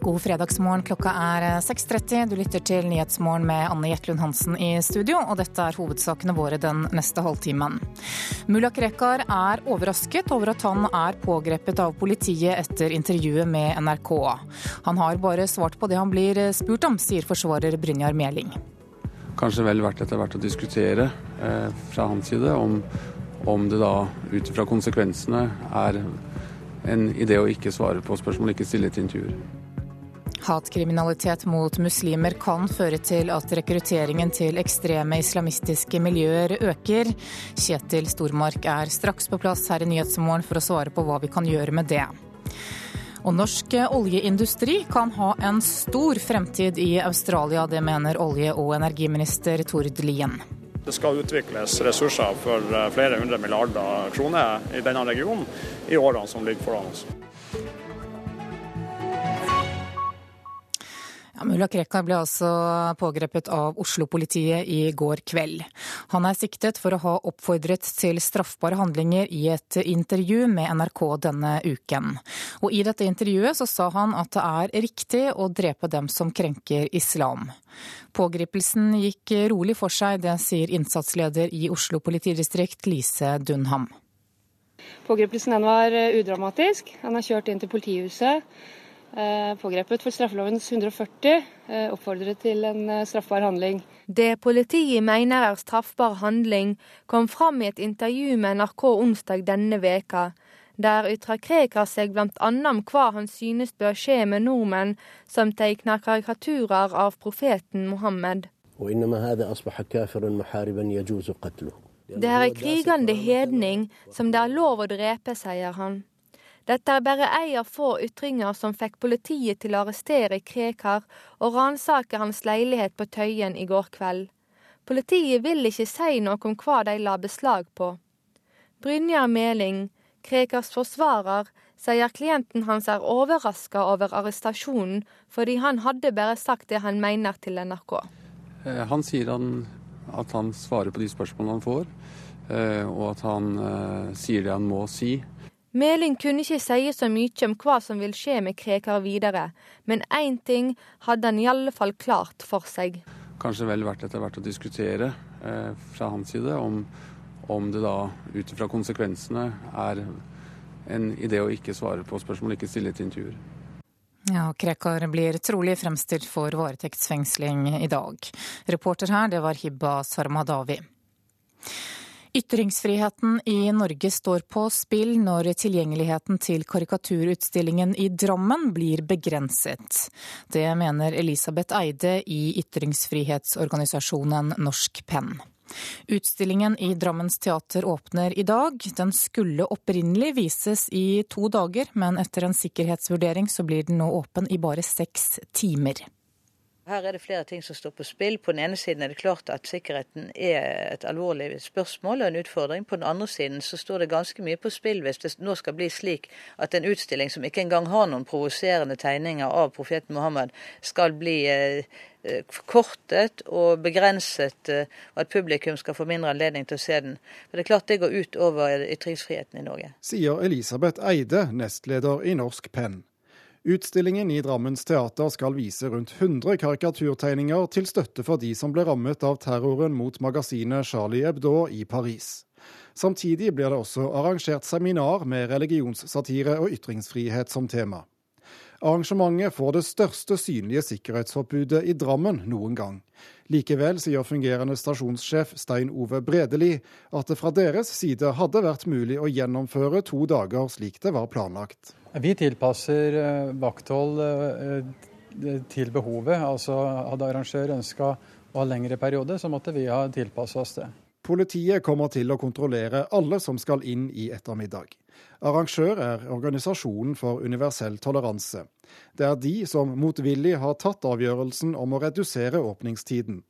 God fredagsmorgen, klokka er 6.30. Du lytter til Nyhetsmorgen med Anne Jetlund Hansen i studio, og dette er hovedsakene våre den neste halvtimen. Mulla Krekar er overrasket over at han er pågrepet av politiet etter intervjuet med NRK. Han har bare svart på det han blir spurt om, sier forsvarer Brynjar Meling. Kanskje vel verdt etter hvert å diskutere eh, fra hans side om, om det da ut ifra konsekvensene er en idé å ikke svare på spørsmål, ikke stille til intervjuer. Hatkriminalitet mot muslimer kan føre til at rekrutteringen til ekstreme islamistiske miljøer øker. Kjetil Stormark er straks på plass her i Nyhetsmorgen for å svare på hva vi kan gjøre med det. Og norsk oljeindustri kan ha en stor fremtid i Australia, det mener olje- og energiminister Tord Lien. Det skal utvikles ressurser for flere hundre milliarder kroner i denne regionen i årene som ligger foran oss. Ja, Mulla Krekar ble altså pågrepet av Oslo-politiet i går kveld. Han er siktet for å ha oppfordret til straffbare handlinger i et intervju med NRK denne uken. Og I dette intervjuet så sa han at det er riktig å drepe dem som krenker islam. Pågripelsen gikk rolig for seg, det sier innsatsleder i Oslo politidistrikt Lise Dunham. Pågripelsen var udramatisk. Han er kjørt inn til politihuset. Eh, pågrepet for straffelovens 140, eh, oppfordret til en eh, straffbar handling. Det politiet mener er straffbar handling, kom fram i et intervju med NRK onsdag denne veka. Der ytrer Krekar seg bl.a. om hva han synes bør skje med nordmenn som tegner karikaturer av profeten Mohammed. Det er en krigende hedning som det er lov å drepe, sier han. Dette er bare ei av få ytringer som fikk politiet til å arrestere Krekar og ransake hans leilighet på Tøyen i går kveld. Politiet vil ikke si noe om hva de la beslag på. Brynjar Meling, Krekars forsvarer, sier klienten hans er overraska over arrestasjonen, fordi han hadde bare sagt det han mener til NRK. Eh, han sier han, at han svarer på de spørsmålene han får, eh, og at han uh, sier det han må si. Meling kunne ikke si så mye om hva som vil skje med Krekar videre, men én ting hadde han i alle fall klart for seg. Kanskje vel verdt etter hvert å diskutere eh, fra hans side om, om det da ut ifra konsekvensene er en idé å ikke svare på spørsmål, ikke stille til intervjuer. Ja, Krekar blir trolig fremstilt for varetektsfengsling i dag. Reporter her, det var Hibba Sarmadawi. Ytringsfriheten i Norge står på spill når tilgjengeligheten til karikaturutstillingen i Drammen blir begrenset. Det mener Elisabeth Eide i ytringsfrihetsorganisasjonen Norsk Penn. Utstillingen i Drammens teater åpner i dag. Den skulle opprinnelig vises i to dager, men etter en sikkerhetsvurdering så blir den nå åpen i bare seks timer. Her er det flere ting som står på spill. På den ene siden er det klart at sikkerheten er et alvorlig spørsmål og en utfordring. På den andre siden så står det ganske mye på spill hvis det nå skal bli slik at en utstilling som ikke engang har noen provoserende tegninger av profeten Mohammed, skal bli kortet forkortet og begrenset, eh, og at publikum skal få mindre anledning til å se den. For Det er klart det går ut over ytringsfriheten i Norge. Sier Elisabeth Eide, nestleder i Norsk Penn. Utstillingen i Drammens teater skal vise rundt 100 karikaturtegninger til støtte for de som ble rammet av terroren mot magasinet Charlie Hebdo i Paris. Samtidig blir det også arrangert seminar med religionssatire og ytringsfrihet som tema. Arrangementet får det største synlige sikkerhetsforbudet i Drammen noen gang. Likevel sier fungerende stasjonssjef Stein Ove Bredeli at det fra deres side hadde vært mulig å gjennomføre to dager slik det var planlagt. Vi tilpasser eh, vakthold eh, til behovet. Altså Hadde arrangør ønska å ha lengre periode, så måtte vi ha tilpassa oss det. Politiet kommer til å kontrollere alle som skal inn i ettermiddag. Arrangør er Organisasjonen for universell toleranse. Det er de som motvillig har tatt avgjørelsen om å redusere åpningstiden.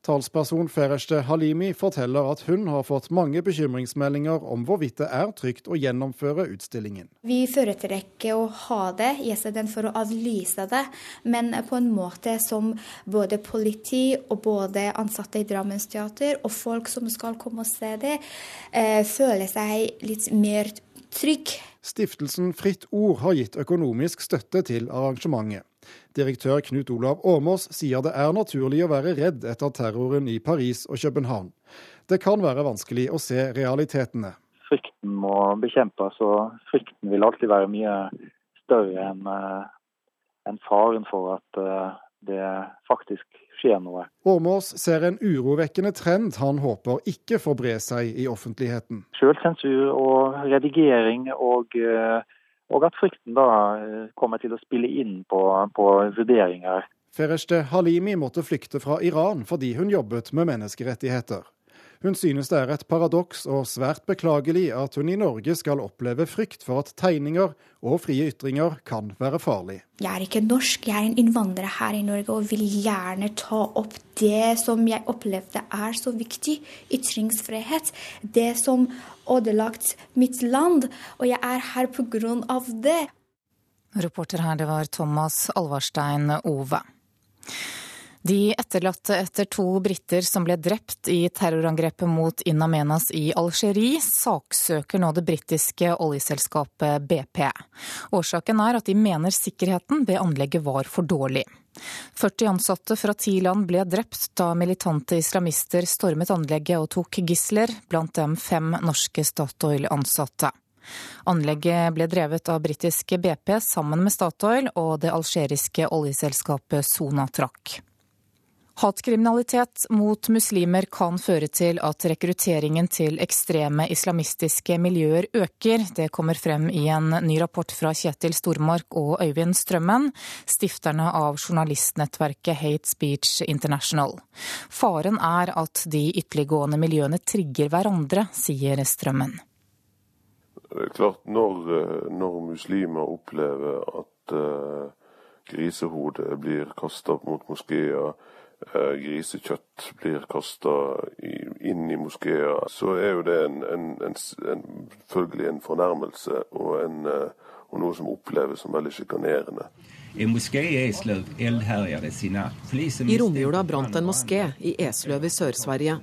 Talsperson Fereshte Halimi forteller at hun har fått mange bekymringsmeldinger om hvorvidt det er trygt å gjennomføre utstillingen. Vi foretrekker å ha det istedenfor å avlyse det, men på en måte som både politi og både ansatte i Drammens teater og folk som skal komme og se det, eh, føler seg litt mer trygg. Stiftelsen Fritt Ord har gitt økonomisk støtte til arrangementet. Direktør Knut Olav Åmås sier det er naturlig å være redd etter terroren i Paris og København. Det kan være vanskelig å se realitetene. Frykten må bekjempes, og frykten vil alltid være mye større enn eh, en faren for at eh, det faktisk skjer noe. Åmås ser en urovekkende trend han håper ikke får bre seg i offentligheten. Selvsensur og redigering, og, eh, og, at frykten da kommer til å spille inn på, på vurderinger. Fereshte Halimi måtte flykte fra Iran fordi hun jobbet med menneskerettigheter. Hun synes det er et paradoks og svært beklagelig at hun i Norge skal oppleve frykt for at tegninger og frie ytringer kan være farlig. Jeg er ikke norsk, jeg er en innvandrer her i Norge og vil gjerne ta opp det som jeg opplevde er så viktig. Ytringsfrihet. Det som ødelagt mitt land. Og jeg er her av det. Reporter her, det var Thomas Alvarstein Ove. De etterlatte etter to briter som ble drept i terrorangrepet mot In Amenas i Algerie, saksøker nå det britiske oljeselskapet BP. Årsaken er at de mener sikkerheten ved anlegget var for dårlig. 40 ansatte fra ti land ble drept da militante islamister stormet anlegget og tok gisler, blant dem fem norske Statoil-ansatte. Anlegget ble drevet av britiske BP sammen med Statoil og det algeriske oljeselskapet Sonatrach. Hatkriminalitet mot muslimer kan føre til at rekrutteringen til ekstreme islamistiske miljøer øker. Det kommer frem i en ny rapport fra Kjetil Stormark og Øyvind Strømmen, stifterne av journalistnettverket Hate Speech International. Faren er at de ytterliggående miljøene trigger hverandre, sier Strømmen. Klart, når, når muslimer opplever at uh, grisehodet blir kasta mot moskeer, Eh, grisekjøtt blir kasta inn i moskeer, så er jo det en, en, en, en følgelig en fornærmelse og, en, og, noe som oppleves som veldig sjikanerende. I romjula brant en moské i Esløv i Sør-Sverige.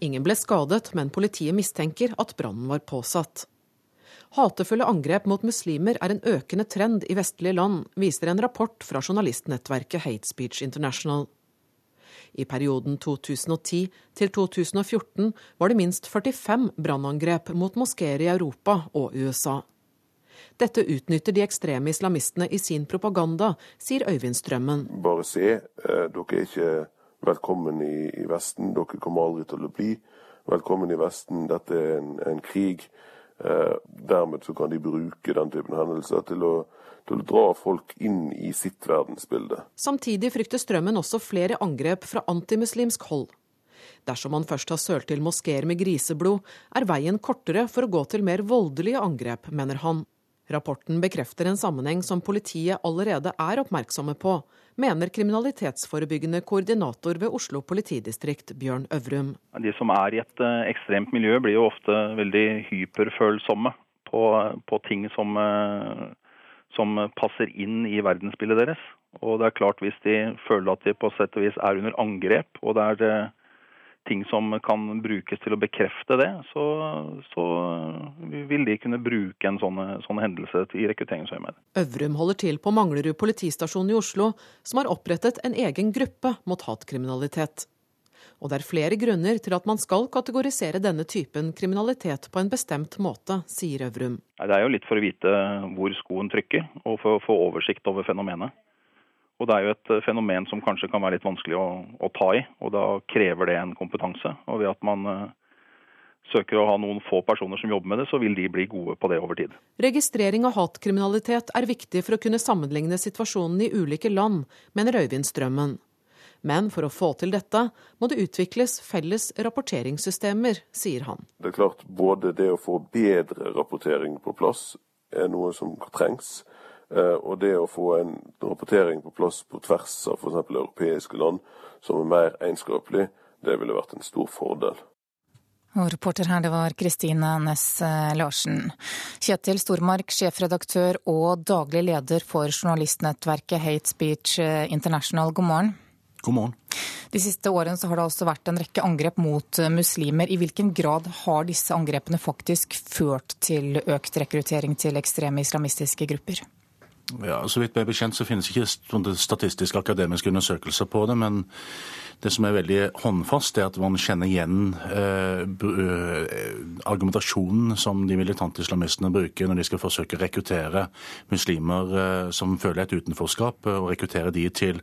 Ingen ble skadet, men politiet mistenker at brannen var påsatt. Hatefulle angrep mot muslimer er en økende trend i vestlige land, viser en rapport fra journalistnettverket Hate Speech International. I perioden 2010 til 2014 var det minst 45 brannangrep mot moskeer i Europa og USA. Dette utnytter de ekstreme islamistene i sin propaganda, sier Øyvind Strømmen. Bare se, eh, dere er ikke velkommen i, Vesten. Dere kommer aldri til å bli velkommen i Vesten. Dette er en, en krig. Eh, dermed kan de bruke den typen hendelser til å til å dra folk inn i sitt verdensbilde. Samtidig frykter Strømmen også flere angrep fra antimuslimsk hold. Dersom man først har sølt til moskeer med griseblod, er veien kortere for å gå til mer voldelige angrep, mener han. Rapporten bekrefter en sammenheng som politiet allerede er oppmerksomme på, mener kriminalitetsforebyggende koordinator ved Oslo politidistrikt, Bjørn Øvrum. De som er i et eh, ekstremt miljø, blir jo ofte veldig hyperfølsomme på, på ting som eh, som passer inn i verdensbildet deres. Og det er klart Hvis de føler at de på sett og vis er under angrep, og det er eh, ting som kan brukes til å bekrefte det, så, så vil de kunne bruke en sånn, sånn hendelse i rekrutteringsøyemed. Øvrum holder til på Manglerud politistasjon i Oslo, som har opprettet en egen gruppe mot hatkriminalitet. Og det er flere grunner til at man skal kategorisere denne typen kriminalitet på en bestemt måte, sier Øvrum. Det er jo litt for å vite hvor skoen trykker, og for å få oversikt over fenomenet. Og Det er jo et fenomen som kanskje kan være litt vanskelig å, å ta i, og da krever det en kompetanse. Og ved at man uh, søker å ha noen få personer som jobber med det, så vil de bli gode på det over tid. Registrering av hatkriminalitet er viktig for å kunne sammenligne situasjonen i ulike land, mener Øyvind Strømmen. Men for å få til dette må det utvikles felles rapporteringssystemer, sier han. Det er klart både det å få bedre rapportering på plass er noe som trengs. Eh, og det å få en rapportering på plass på tvers av f.eks. europeiske land som er mer egenskapelig, det ville vært en stor fordel. Og reporter her, det var Kristine Næss eh, Larsen. Kjetil Stormark, sjefredaktør og daglig leder for journalistnettverket Hate Speech eh, International, god morgen. God morgen. De siste årene så har det også vært en rekke angrep mot eh, muslimer. I hvilken grad har disse angrepene faktisk ført til økt rekruttering til ekstreme islamistiske grupper? Ja, Så vidt meg bekjent så finnes ikke statistiske akademiske undersøkelser på det. Men det som er veldig håndfast, er at man kjenner igjen eh, eh, argumentasjonen som de militante islamistene bruker når de skal forsøke å rekruttere muslimer eh, som føler et utenforskap, og rekruttere de til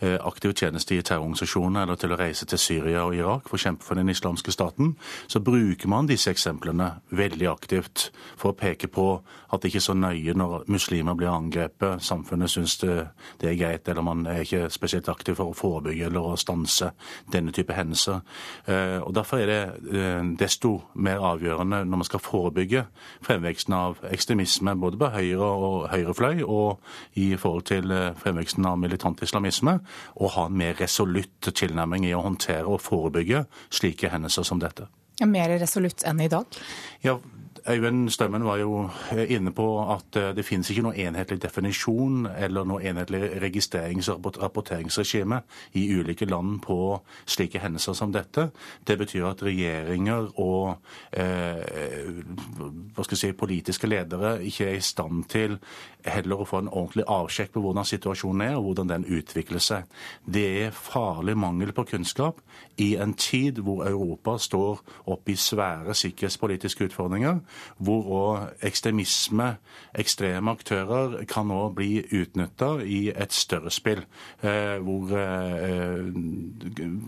eh, aktiv tjeneste i terrororganisasjoner eller til å reise til Syria og Irak for å kjempe for den islamske staten. Så bruker man disse eksemplene veldig aktivt for å peke på at det ikke er så nøye når muslimer blir angrepet, samfunnet syns det, det er greit, eller man er ikke spesielt aktiv for å forebygge eller å stanse stanse denne type hendelser. Eh, og Derfor er det eh, desto mer avgjørende når man skal forebygge fremveksten av ekstremisme både på høyre og høyrefløy og i forhold til eh, fremveksten av militant islamisme, å ha en mer resolutt tilnærming i å håndtere og forebygge slike hendelser som dette. Mer resolutt enn i dag? Ja, Øyvind Stømmen var jo eh, inne på at eh, det finnes ikke noen enhetlig definisjon eller noe enhetlig registrerings- og rapporteringsregime i ulike land på slike hendelser som dette. Det betyr at regjeringer og eh, hva skal jeg si, politiske ledere ikke er i stand til heller å få en ordentlig avsjekk på hvordan situasjonen er og hvordan den utvikler seg. Det er farlig mangel på kunnskap i en tid hvor Europa står oppe i svære sikkerhetspolitiske utfordringer hvor òg ekstremisme, ekstreme aktører, kan nå bli utnytta i et større spill. Eh, hvor, eh,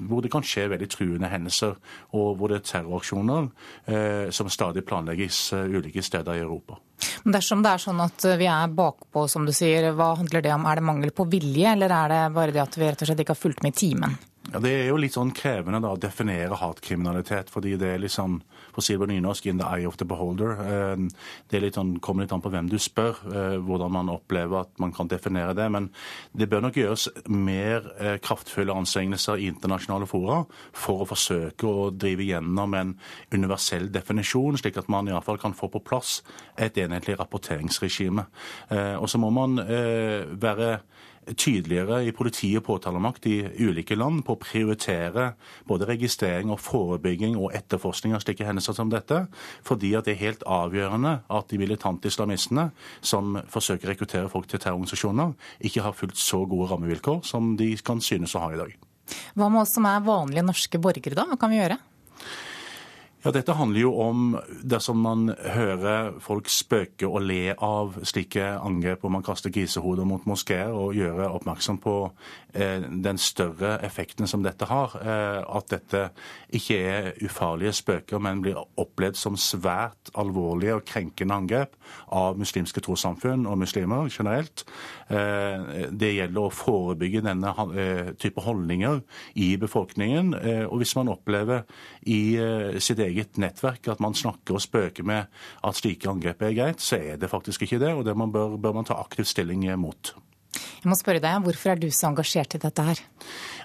hvor, det kan skje veldig truende hendelser, og hvor det er terroraksjoner eh, som stadig planlegges ulike steder i Europa. Dersom det er sånn at vi er bakpå, som du sier, hva handler det om? Er det mangel på vilje, eller er det bare det at vi rett og slett ikke har fulgt med i timen? Ja, Det er jo litt sånn krevende da, å definere hatkriminalitet, fordi det er litt sånn for å si det på nynorsk, in the eye of the beholder. det det litt sånn, kommer litt an på hvem du spør, eh, hvordan man opplever at man kan definere det. Men det bør nok gjøres mer eh, kraftfulle anstrengelser i internasjonale fora for å forsøke å drive gjennom en universell definisjon, slik at man iallfall kan få på plass et enhetlig rapporteringsregime. Og så må man være tydeligere i politi og påtalemakt i ulike land på å prioritere både registrering og forebygging og etterforskning av slike hendelser som dette, fordi at det er helt avgjørende at de militante islamistene som forsøker å rekruttere folk til terrororganisasjoner, ikke har fulgt så gode rammevilkår som de kan synes å ha i dag. Hva med oss som er vanlige norske borgere, da? Hva kan vi gjøre? Ja, Dette handler jo om dersom man hører folk spøke og le av slike angrep hvor man kaster grisehoder mot moskeer, og gjøre oppmerksom på eh, den større effekten som dette har. Eh, at dette ikke er ufarlige spøker, men blir opplevd som svært alvorlige og krenkende angrep av muslimske trossamfunn og muslimer generelt. Eh, det gjelder å forebygge denne eh, type holdninger i befolkningen. Eh, og hvis man opplever i eh, sitt eget eget nettverk at man snakker og spøker med at slike angrep er greit, så er det faktisk ikke det. Og det man bør, bør man ta aktivt stilling mot. Jeg må spørre deg, Hvorfor er du så engasjert i dette her?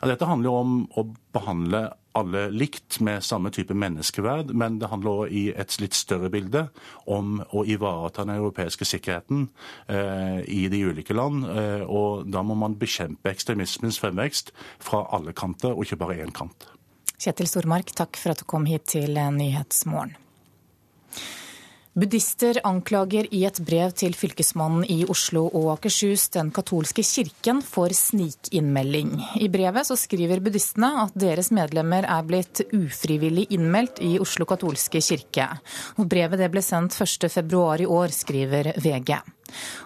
Ja, dette handler om å behandle alle likt med samme type menneskeverd, men det handler òg i et litt større bilde om å ivareta den europeiske sikkerheten eh, i de ulike land. Eh, og da må man bekjempe ekstremismens fremvekst fra alle kanter, og ikke bare én kant. Kjetil Stormark, takk for at du kom hit til Nyhetsmorgen. Buddhister anklager i et brev til fylkesmannen i Oslo og Akershus den katolske kirken for snikinnmelding. I brevet så skriver buddhistene at deres medlemmer er blitt ufrivillig innmeldt i Oslo katolske kirke. Og brevet ble sendt 1.2 i år, skriver VG.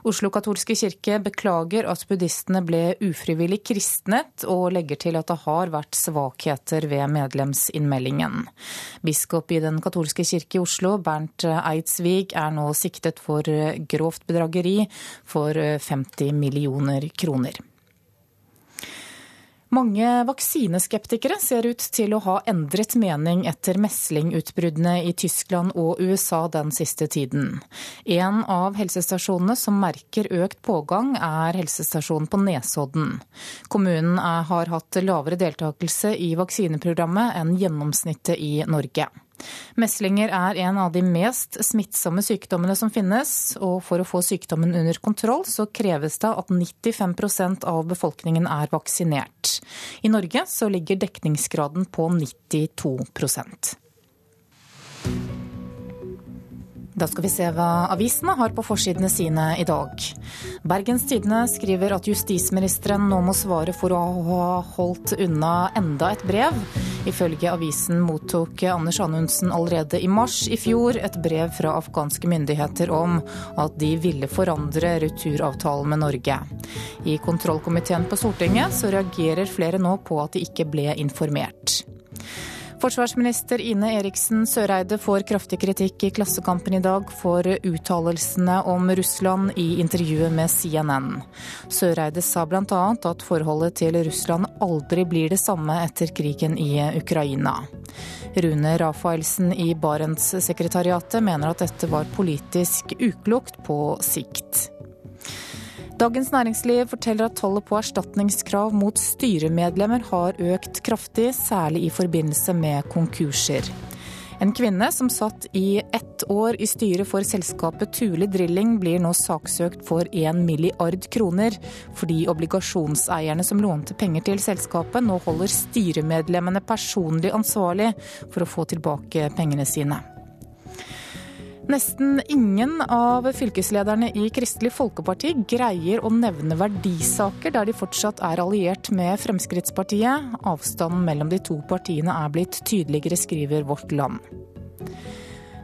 Oslo katolske kirke beklager at buddhistene ble ufrivillig kristnet, og legger til at det har vært svakheter ved medlemsinnmeldingen. Biskop i Den katolske kirke i Oslo, Bernt Eidsvig, er nå siktet for grovt bedrageri for 50 millioner kroner. Mange vaksineskeptikere ser ut til å ha endret mening etter meslingutbruddene i Tyskland og USA den siste tiden. En av helsestasjonene som merker økt pågang, er helsestasjonen på Nesodden. Kommunen har hatt lavere deltakelse i vaksineprogrammet enn gjennomsnittet i Norge. Meslinger er en av de mest smittsomme sykdommene som finnes, og for å få sykdommen under kontroll, så kreves det at 95% av befolkningen er vaksinert. I Norge så ligger dekningsgraden på 92 Da skal vi se hva avisene har på forsidene sine i dag. Bergens Tidende skriver at justisministeren nå må svare for å ha holdt unna enda et brev. Ifølge avisen mottok Anders Anundsen allerede i mars i fjor et brev fra afghanske myndigheter om at de ville forandre returavtalen med Norge. I kontrollkomiteen på Stortinget så reagerer flere nå på at de ikke ble informert. Forsvarsminister Ine Eriksen Søreide får kraftig kritikk i Klassekampen i dag for uttalelsene om Russland i intervjuet med CNN. Søreide sa bl.a. at forholdet til Russland aldri blir det samme etter krigen i Ukraina. Rune Rafaelsen i Barentssekretariatet mener at dette var politisk uklokt på sikt. Dagens Næringsliv forteller at tallet på erstatningskrav mot styremedlemmer har økt kraftig, særlig i forbindelse med konkurser. En kvinne som satt i ett år i styret for selskapet Tule Drilling, blir nå saksøkt for 1 milliard kroner, fordi obligasjonseierne som lånte penger til selskapet, nå holder styremedlemmene personlig ansvarlig for å få tilbake pengene sine. Nesten ingen av fylkeslederne i Kristelig Folkeparti greier å nevne verdisaker der de fortsatt er alliert med Fremskrittspartiet. Avstanden mellom de to partiene er blitt tydeligere, skriver Vårt Land.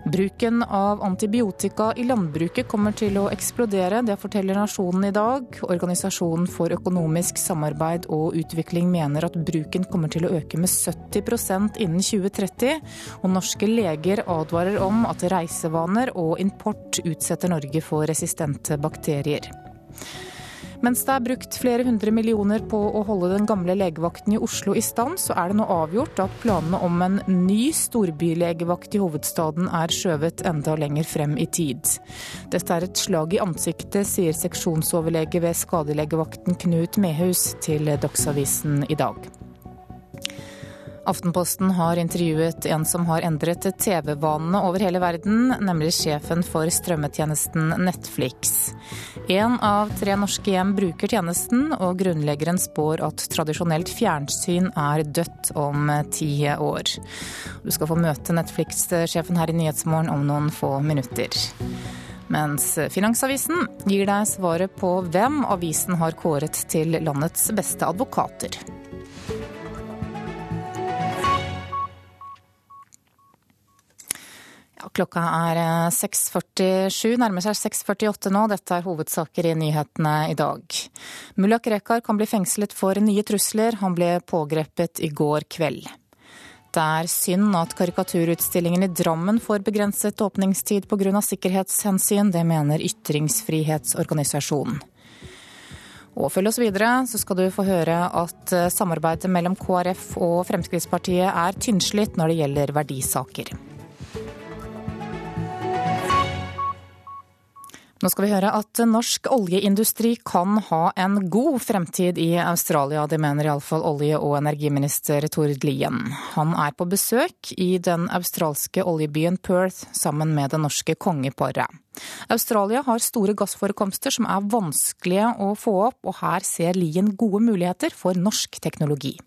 Bruken av antibiotika i landbruket kommer til å eksplodere. Det forteller Nasjonen i dag. Organisasjonen for økonomisk samarbeid og utvikling mener at bruken kommer til å øke med 70% innen 2030. Og norske leger advarer om at reisevaner og import utsetter Norge for resistente bakterier. Mens det er brukt flere hundre millioner på å holde den gamle legevakten i Oslo i stand, så er det nå avgjort at planene om en ny storbylegevakt i hovedstaden er skjøvet enda lenger frem i tid. Dette er et slag i ansiktet, sier seksjonsoverlege ved skadelegevakten Knut Mehus til Dagsavisen i dag. Aftenposten har intervjuet en som har endret TV-vanene over hele verden, nemlig sjefen for strømmetjenesten Netflix. Én av tre norske hjem bruker tjenesten, og grunnleggeren spår at tradisjonelt fjernsyn er dødt om ti år. Du skal få møte Netflix-sjefen her i Nyhetsmorgen om noen få minutter. Mens Finansavisen gir deg svaret på hvem avisen har kåret til landets beste advokater. Klokka er 6.47, nærmer seg 6.48 nå. Dette er hovedsaker i nyhetene i dag. Mulla Krekar kan bli fengslet for nye trusler. Han ble pågrepet i går kveld. Det er synd at karikaturutstillingen i Drammen får begrenset åpningstid pga. sikkerhetshensyn. Det mener Ytringsfrihetsorganisasjonen. Og følg oss videre, så skal du få høre at samarbeidet mellom KrF og Fremskrittspartiet er tynnslitt når det gjelder verdisaker. Nå skal vi høre at norsk oljeindustri kan ha en god fremtid i Australia. Det mener iallfall olje- og energiminister Tord Lien. Han er på besøk i den australske oljebyen Perth sammen med det norske kongeparet. Australia har store gassforekomster som er vanskelige å få opp, og her ser Lien gode muligheter for norsk teknologi.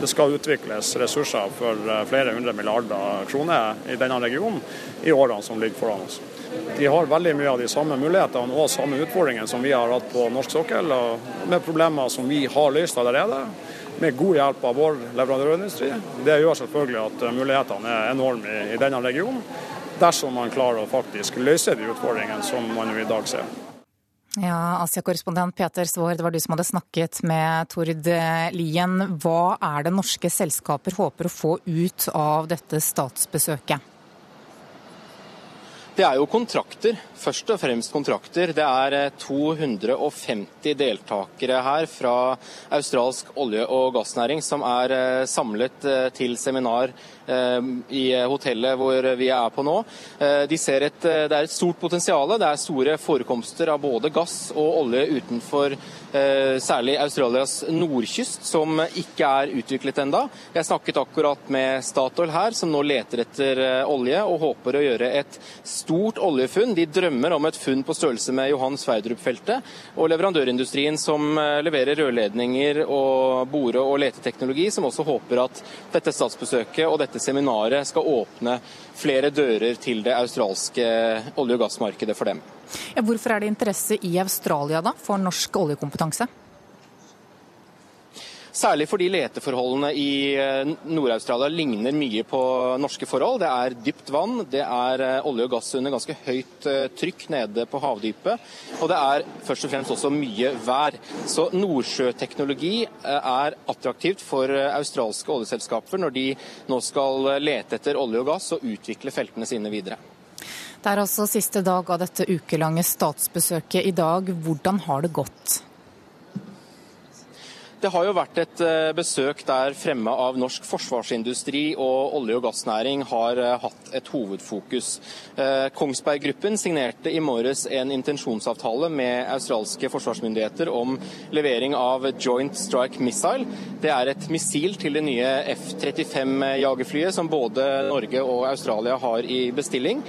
Det skal utvikles ressurser for flere hundre milliarder kroner i denne regionen i årene som ligger foran oss. De har veldig mye av de samme mulighetene og samme utfordringene som vi har hatt på norsk sokkel, med problemer som vi har løst allerede, med god hjelp av vår leverandørindustri. Det gjør selvfølgelig at mulighetene er enorme i denne regionen, dersom man klarer å faktisk løse de utfordringene som man i dag ser. Ja, Asia-korrespondent Peter Svaar, det var du som hadde snakket med Tord Lien. Hva er det norske selskaper håper å få ut av dette statsbesøket? Det er jo kontrakter, først og fremst kontrakter. Det er 250 deltakere her fra australsk olje- og gassnæring som er samlet til seminar i hotellet hvor vi er på nå. De ser et, det er et stort potensial. Det er store forekomster av både gass og olje utenfor særlig Australias nordkyst, som ikke er utviklet enda. Jeg snakket akkurat med Statoil her, som nå leter etter olje og håper å gjøre et stort oljefunn. De drømmer om et funn på størrelse med Johan Sverdrup-feltet. Og leverandørindustrien som eh, leverer rørledninger og bore- og leteteknologi, som også håper at dette statsbesøket og dette seminaret skal åpne flere dører til det australske olje- og gassmarkedet for dem. Ja, hvorfor er det interesse i Australia da for norsk oljekompetanse? Særlig fordi leteforholdene i eh, Nord-Australia ligner mye på norske forhold. Det er dypt vann, det er eh, olje og gass under ganske høyt eh, trykk nede på havdypet. Og det er først og fremst også mye vær. Så nordsjøteknologi er attraktivt for australske oljeselskaper når de nå skal lete etter olje og gass og utvikle feltene sine videre. Det er altså siste dag av dette ukelange statsbesøket i dag. Hvordan har det gått? Det har jo vært et eh, besøk der fremme av norsk forsvarsindustri og olje- og gassnæring har eh, hatt et hovedfokus. Eh, Kongsberg Gruppen signerte i morges en intensjonsavtale med australske forsvarsmyndigheter om levering av Joint Strike Missile. Det er et missil til det nye F-35-jagerflyet som både Norge og Australia har i bestilling.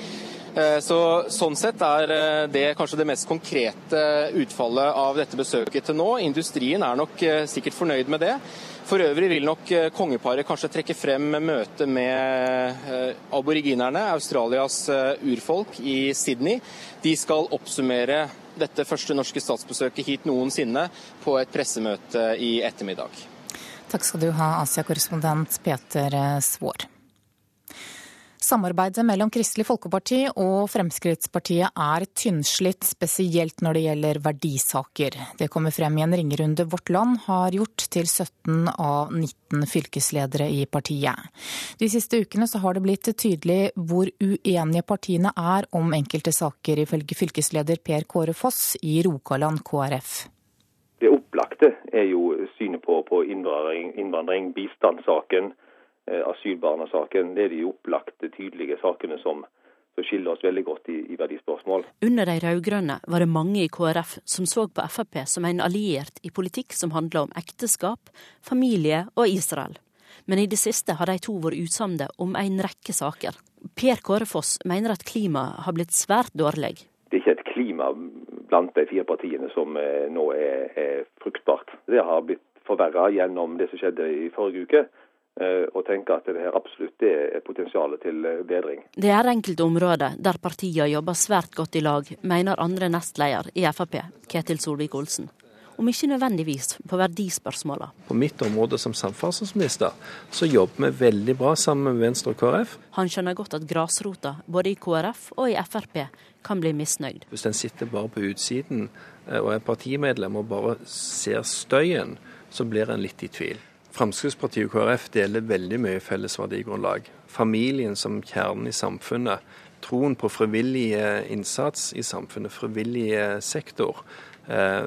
Eh, så, sånn sett er eh, det kanskje det mest konkrete utfallet av dette besøket til nå. Industrien er nok eh, sikkert fornøyd med det. For øvrig vil nok kongeparet kanskje trekke frem møtet med aboriginerne, Australias urfolk, i Sydney. De skal oppsummere dette første norske statsbesøket hit noensinne på et pressemøte i ettermiddag. Takk skal du ha, Asia-korrespondent Peter Svaar. Samarbeidet mellom Kristelig Folkeparti og Fremskrittspartiet er tynnslitt, spesielt når det gjelder verdisaker. Det kommer frem i en ringerunde Vårt Land har gjort til 17 av 19 fylkesledere i partiet. De siste ukene har det blitt tydelig hvor uenige partiene er om enkelte saker, ifølge fylkesleder Per Kåre Foss i Rogaland KrF. Det opplagte er jo synet på, på innvandring, innvandring bistandssaken Eh, asylbarna-saken. Det er de opplagte, tydelige sakene som, som skiller oss veldig godt i, i verdispørsmål. Under de rød-grønne var det mange i KrF som så på Frp som en alliert i politikk som handler om ekteskap, familie og Israel. Men i det siste har de to vært usamde om en rekke saker. Per Kåre Foss mener at klimaet har blitt svært dårlig. Det er ikke et klima blant de fire partiene som eh, nå er, er fruktbart. Det har blitt forverra gjennom det som skjedde i forrige uke. Eh, og tenker at det her absolutt er potensialet til eh, bedring. Det er enkelte områder der partiene jobber svært godt i lag, mener andre nestleder i Frp, Ketil Solvik-Olsen. Om ikke nødvendigvis på verdispørsmålene. På mitt område som samferdselsminister så jobber vi veldig bra sammen med Venstre og KrF. Han skjønner godt at grasrota, både i KrF og i Frp, kan bli misnøyd. Hvis en sitter bare på utsiden eh, og er partimedlem og bare ser støyen, så blir en litt i tvil. Fremskrittspartiet og KrF deler veldig mye felles verdigrunnlag. Familien som kjernen i samfunnet. Troen på frivillig innsats i samfunnet, frivillig sektor. Eh,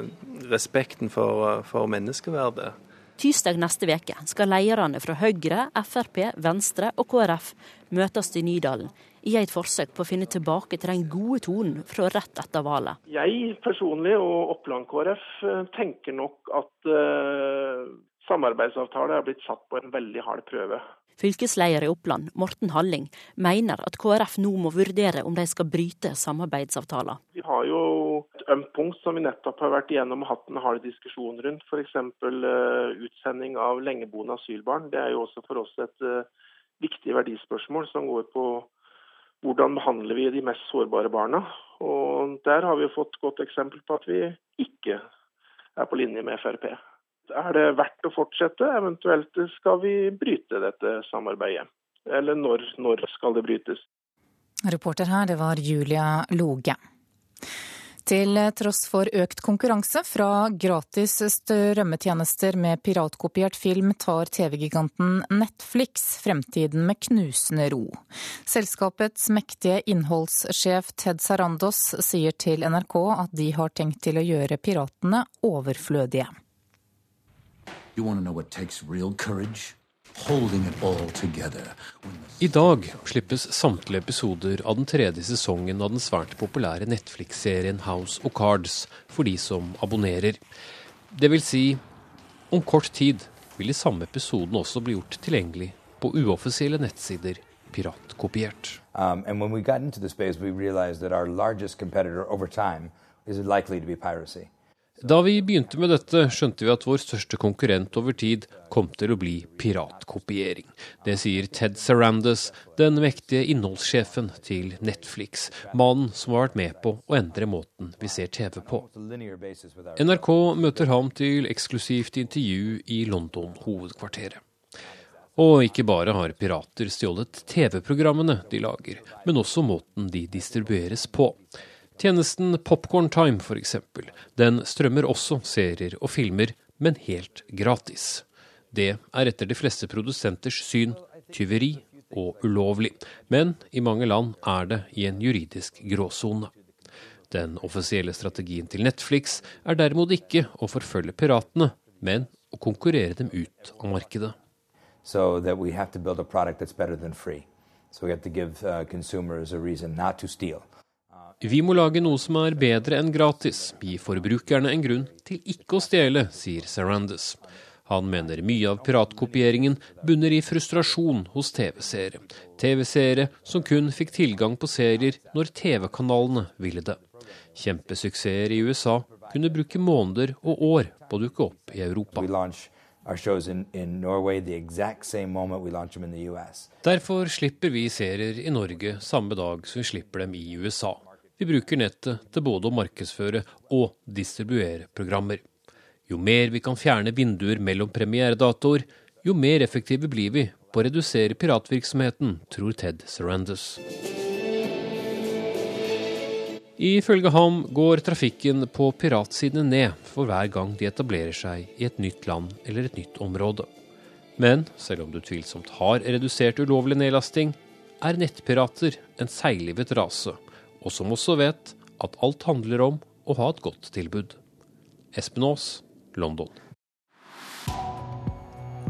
respekten for, for menneskeverdet. Tirsdag neste uke skal lederne fra Høyre, Frp, Venstre og KrF møtes i Nydalen i et forsøk på å finne tilbake til den gode tonen fra rett etter valget. Jeg personlig og Oppland KrF eh, tenker nok at uh, samarbeidsavtale er blitt satt på en veldig hard prøve. Fylkesleder i Oppland, Morten Halling, mener at KrF nå må vurdere om de skal bryte samarbeidsavtaler. Vi har jo et ømt punkt som vi nettopp har vært igjennom og hatt en hard diskusjon rundt. F.eks. Uh, eh, utsending av lengeboende asylbarn. Det er jo også for oss et uh, viktig verdispørsmål som går på hvordan behandler vi de mest sårbare barna. Og Der har vi fått godt eksempel på at vi ikke er på linje med Frp. Er det verdt å fortsette, eventuelt skal vi bryte dette samarbeidet? Eller når, når skal det brytes? Reporter her, det var Julia Loge. Til tross for økt konkurranse fra gratis strømmetjenester med piratkopiert film, tar TV-giganten Netflix fremtiden med knusende ro. Selskapets mektige innholdssjef Ted Sarandos sier til NRK at de har tenkt til å gjøre piratene overflødige. I dag slippes samtlige episoder av den tredje sesongen av den svært populære Netflix-serien House of Cards for de som abonnerer. Det vil si, om kort tid vil de samme episodene også bli gjort tilgjengelig på uoffisielle nettsider piratkopiert. Um, and when we got into the space, we realized that our largest competitor over time is likely to be piracy. Da vi begynte med dette, skjønte vi at vår største konkurrent over tid kom til å bli piratkopiering. Det sier Ted Sarandas, den mektige innholdssjefen til Netflix. Mannen som har vært med på å endre måten vi ser TV på. NRK møter ham til eksklusivt intervju i London-hovedkvarteret. Og ikke bare har pirater stjålet TV-programmene de lager, men også måten de distribueres på. Tjenesten Popcorn Time f.eks. Den strømmer også serier og filmer, men helt gratis. Det er etter de fleste produsenters syn tyveri og ulovlig, men i mange land er det i en juridisk gråsone. Den offisielle strategien til Netflix er derimot ikke å forfølge piratene, men å konkurrere dem ut av markedet. So that we have to build a product that's better than free. So we have to give uh, consumers a reason not. Vi må lage noe som er bedre enn gratis, gi forbrukerne en grunn til ikke å stjele, sier Sarandes. Han mener mye av piratkopieringen bunner i frustrasjon hos TV-seere. TV-seere som kun fikk tilgang på serier når TV-kanalene ville det. Kjempesuksesser i USA kunne bruke måneder og år på å dukke opp i Europa. Derfor slipper vi serier i Norge samme dag som vi slipper dem i USA. Vi bruker nettet til både å markedsføre og distribuere programmer. Jo mer vi kan fjerne vinduer mellom premieredatoer, jo mer effektive blir vi på å redusere piratvirksomheten, tror Ted Sarandas. Ifølge ham går trafikken på piratsidene ned for hver gang de etablerer seg i et nytt land eller et nytt område. Men selv om du tvilsomt har redusert ulovlig nedlasting, er nettpirater en seiglivet rase og som også vet at alt handler om å ha et godt tilbud. Espen Aas, London.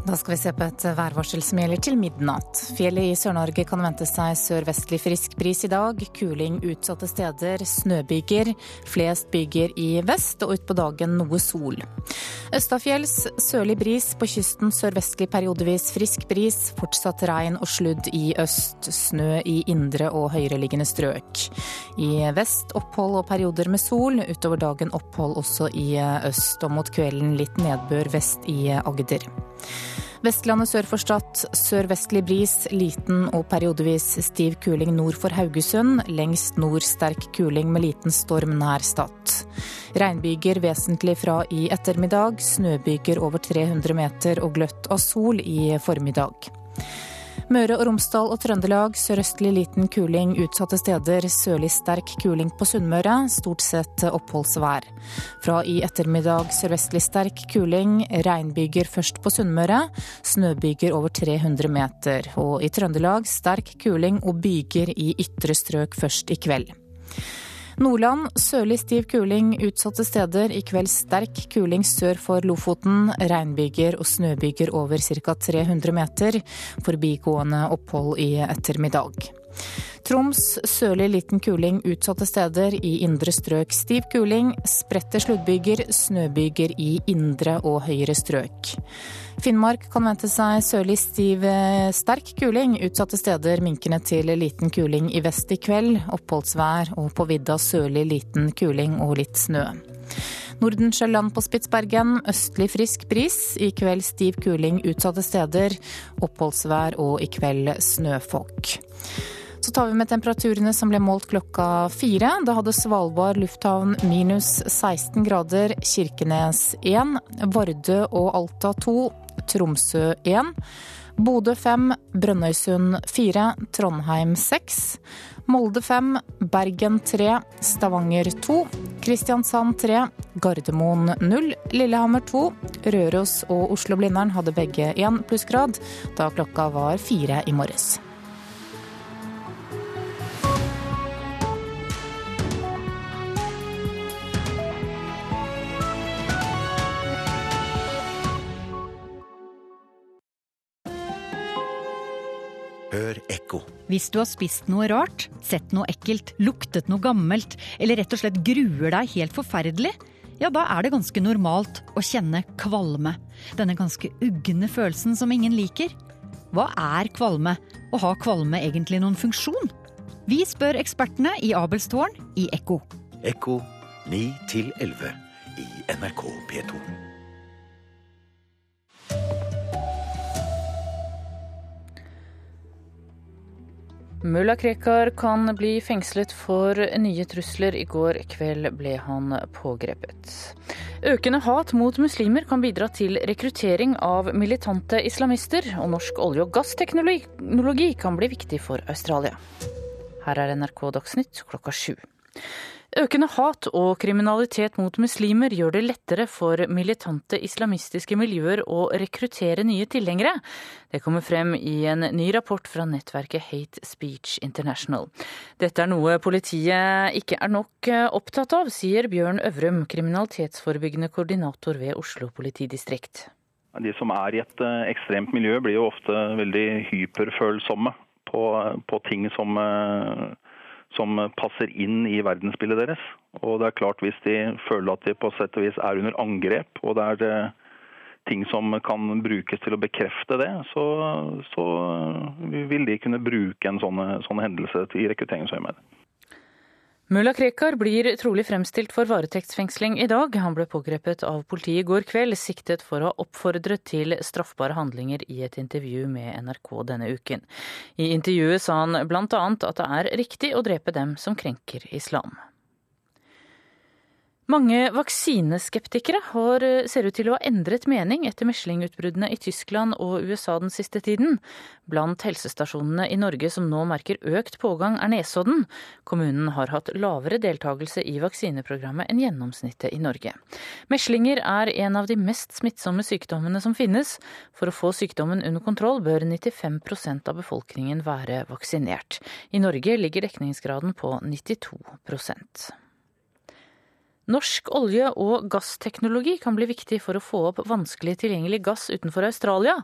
Da skal vi se på et værvarsel som gjelder til midnatt. Fjellet i Sør-Norge kan vente seg sørvestlig frisk bris i dag. Kuling utsatte steder, snøbyger. Flest byger i vest, og utpå dagen noe sol. Østafjells sørlig bris, på kysten sørvestlig periodevis frisk bris. Fortsatt regn og sludd i øst. Snø i indre og høyereliggende strøk. I vest opphold og perioder med sol. Utover dagen opphold også i øst, og mot kvelden litt nedbør vest i Agder. Vestlandet sør for Stad sørvestlig bris, liten og periodevis stiv kuling nord for Haugesund. Lengst nord sterk kuling med liten storm nær Stad. Regnbyger vesentlig fra i ettermiddag, snøbyger over 300 meter og gløtt av sol i formiddag. Møre og Romsdal og Trøndelag sørøstlig liten kuling utsatte steder. Sørlig sterk kuling på Sunnmøre, stort sett oppholdsvær. Fra i ettermiddag sørvestlig sterk kuling, regnbyger først på Sunnmøre. Snøbyger over 300 meter. Og i Trøndelag sterk kuling og byger i ytre strøk først i kveld. Nordland sørlig stiv kuling utsatte steder. I kveld sterk kuling sør for Lofoten. Regnbyger og snøbyger over ca. 300 meter. Forbigående opphold i ettermiddag. Troms sørlig liten kuling utsatte steder. I indre strøk stiv kuling. Spredte sluddbyger, snøbyger i indre og høyere strøk. Finnmark kan vente seg sørlig stiv eh, sterk kuling. Utsatte steder minkende til liten kuling i vest i kveld. Oppholdsvær og på vidda sørlig liten kuling og litt snø. Nordensjøland på Spitsbergen østlig frisk bris. I kveld stiv kuling utsatte steder. Oppholdsvær og i kveld snøfokk. Så tar vi med temperaturene som ble målt klokka fire. Da hadde Svalbard lufthavn minus 16 grader, Kirkenes 1, Vardø og Alta 2, Tromsø 1. Bodø 5, Brønnøysund 4, Trondheim 6. Molde 5, Bergen 3, Stavanger 2, Kristiansand 3, Gardermoen 0, Lillehammer 2, Røros og Oslo-Blindern hadde begge 1 plussgrad da klokka var fire i morges. Hør ekko. Hvis du har spist noe rart, sett noe ekkelt, luktet noe gammelt, eller rett og slett gruer deg helt forferdelig, ja, da er det ganske normalt å kjenne kvalme. Denne ganske ugne følelsen som ingen liker. Hva er kvalme, Og har kvalme egentlig noen funksjon? Vi spør ekspertene i Abelstårn i Ekko. Ekko 9 11 i NRK P2. Mulla Krekar kan bli fengslet for nye trusler. I går kveld ble han pågrepet. Økende hat mot muslimer kan bidra til rekruttering av militante islamister, og norsk olje- og gassteknologi kan bli viktig for Australia. Her er NRK Dagsnytt klokka sju. Økende hat og kriminalitet mot muslimer gjør det lettere for militante islamistiske miljøer å rekruttere nye tilhengere. Det kommer frem i en ny rapport fra nettverket Hate Speech International. Dette er noe politiet ikke er nok opptatt av, sier Bjørn Øvrum, kriminalitetsforebyggende koordinator ved Oslo politidistrikt. De som er i et eh, ekstremt miljø, blir jo ofte veldig hyperfølsomme på, på ting som eh, som passer inn i verdensbildet deres. Og det er klart Hvis de føler at de på sett og vis er under angrep, og det er eh, ting som kan brukes til å bekrefte det, så, så vil de kunne bruke en sånn, sånn hendelse i rekrutteringsøyemed. Mulla Krekar blir trolig fremstilt for varetektsfengsling i dag. Han ble pågrepet av politiet i går kveld, siktet for å ha oppfordret til straffbare handlinger i et intervju med NRK denne uken. I intervjuet sa han bl.a. at det er riktig å drepe dem som krenker islam. Mange vaksineskeptikere har, eh, ser ut til å ha endret mening etter meslingutbruddene i Tyskland og USA den siste tiden. Blant helsestasjonene i Norge som nå merker økt pågang, er Nesodden. Kommunen har hatt lavere deltakelse i vaksineprogrammet enn gjennomsnittet i Norge. Meslinger er en av de mest smittsomme sykdommene som finnes. For å få sykdommen under kontroll bør 95% av befolkningen være vaksinert. I Norge ligger dekningsgraden på 92 Norsk olje- og gassteknologi kan bli viktig for å få opp vanskelig tilgjengelig gass utenfor Australia.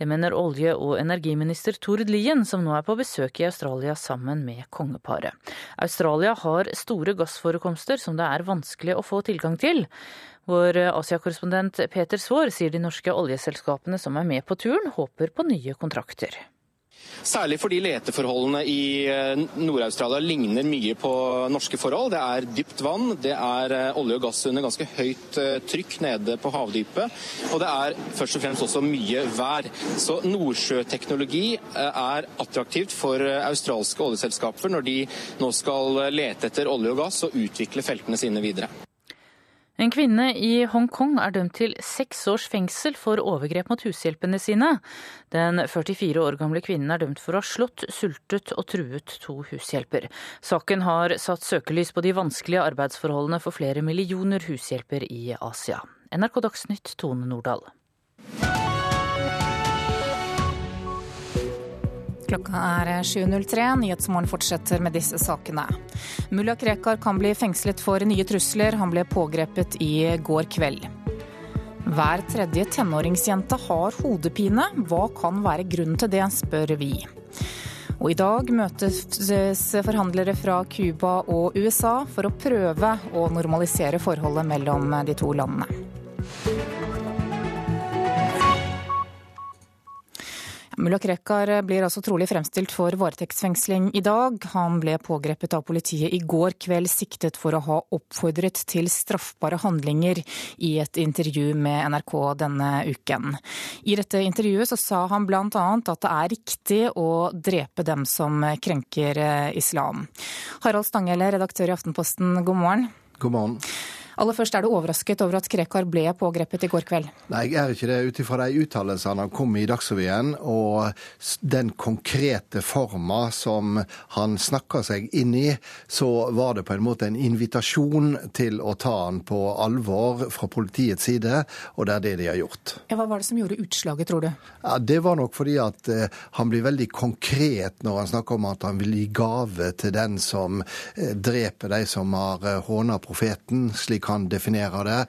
Det mener olje- og energiminister Tord Lien, som nå er på besøk i Australia sammen med kongeparet. Australia har store gassforekomster som det er vanskelig å få tilgang til. Vår Asia-korrespondent Peter Svaar sier de norske oljeselskapene som er med på turen, håper på nye kontrakter. Særlig fordi leteforholdene i eh, Nord-Australia ligner mye på norske forhold. Det er dypt vann, det er eh, olje og gass under ganske høyt eh, trykk nede på havdypet, og det er først og fremst også mye vær. Så nordsjøteknologi er attraktivt for australske oljeselskaper når de nå skal lete etter olje og gass og utvikle feltene sine videre. En kvinne i Hongkong er dømt til seks års fengsel for overgrep mot hushjelpene sine. Den 44 år gamle kvinnen er dømt for å ha slått, sultet og truet to hushjelper. Saken har satt søkelys på de vanskelige arbeidsforholdene for flere millioner hushjelper i Asia. NRK Dagsnytt, Tone Nordahl. Klokka er 7.03. Nyhetsmorgen fortsetter med disse sakene. Mulla Krekar kan bli fengslet for nye trusler. Han ble pågrepet i går kveld. Hver tredje tenåringsjente har hodepine. Hva kan være grunnen til det, spør vi. Og i dag møtes forhandlere fra Cuba og USA for å prøve å normalisere forholdet mellom de to landene. Mulla Krekar blir altså trolig fremstilt for varetektsfengsling i dag. Han ble pågrepet av politiet i går kveld siktet for å ha oppfordret til straffbare handlinger i et intervju med NRK denne uken. I dette intervjuet så sa han bl.a. at det er riktig å drepe dem som krenker islam. Harald Stanghelle, redaktør i Aftenposten, god morgen. God morgen. Aller først, Er du overrasket over at Krekar ble pågrepet i går kveld? Nei, jeg er ikke det. Ut ifra de uttalelsene han kom i Dagsrevyen, og den konkrete forma som han snakka seg inn i, så var det på en måte en invitasjon til å ta han på alvor fra politiets side, og det er det de har gjort. Ja, hva var det som gjorde utslaget, tror du? Ja, Det var nok fordi at uh, han blir veldig konkret når han snakker om at han vil gi gave til den som uh, dreper de som har uh, håna profeten. slik kan definere det.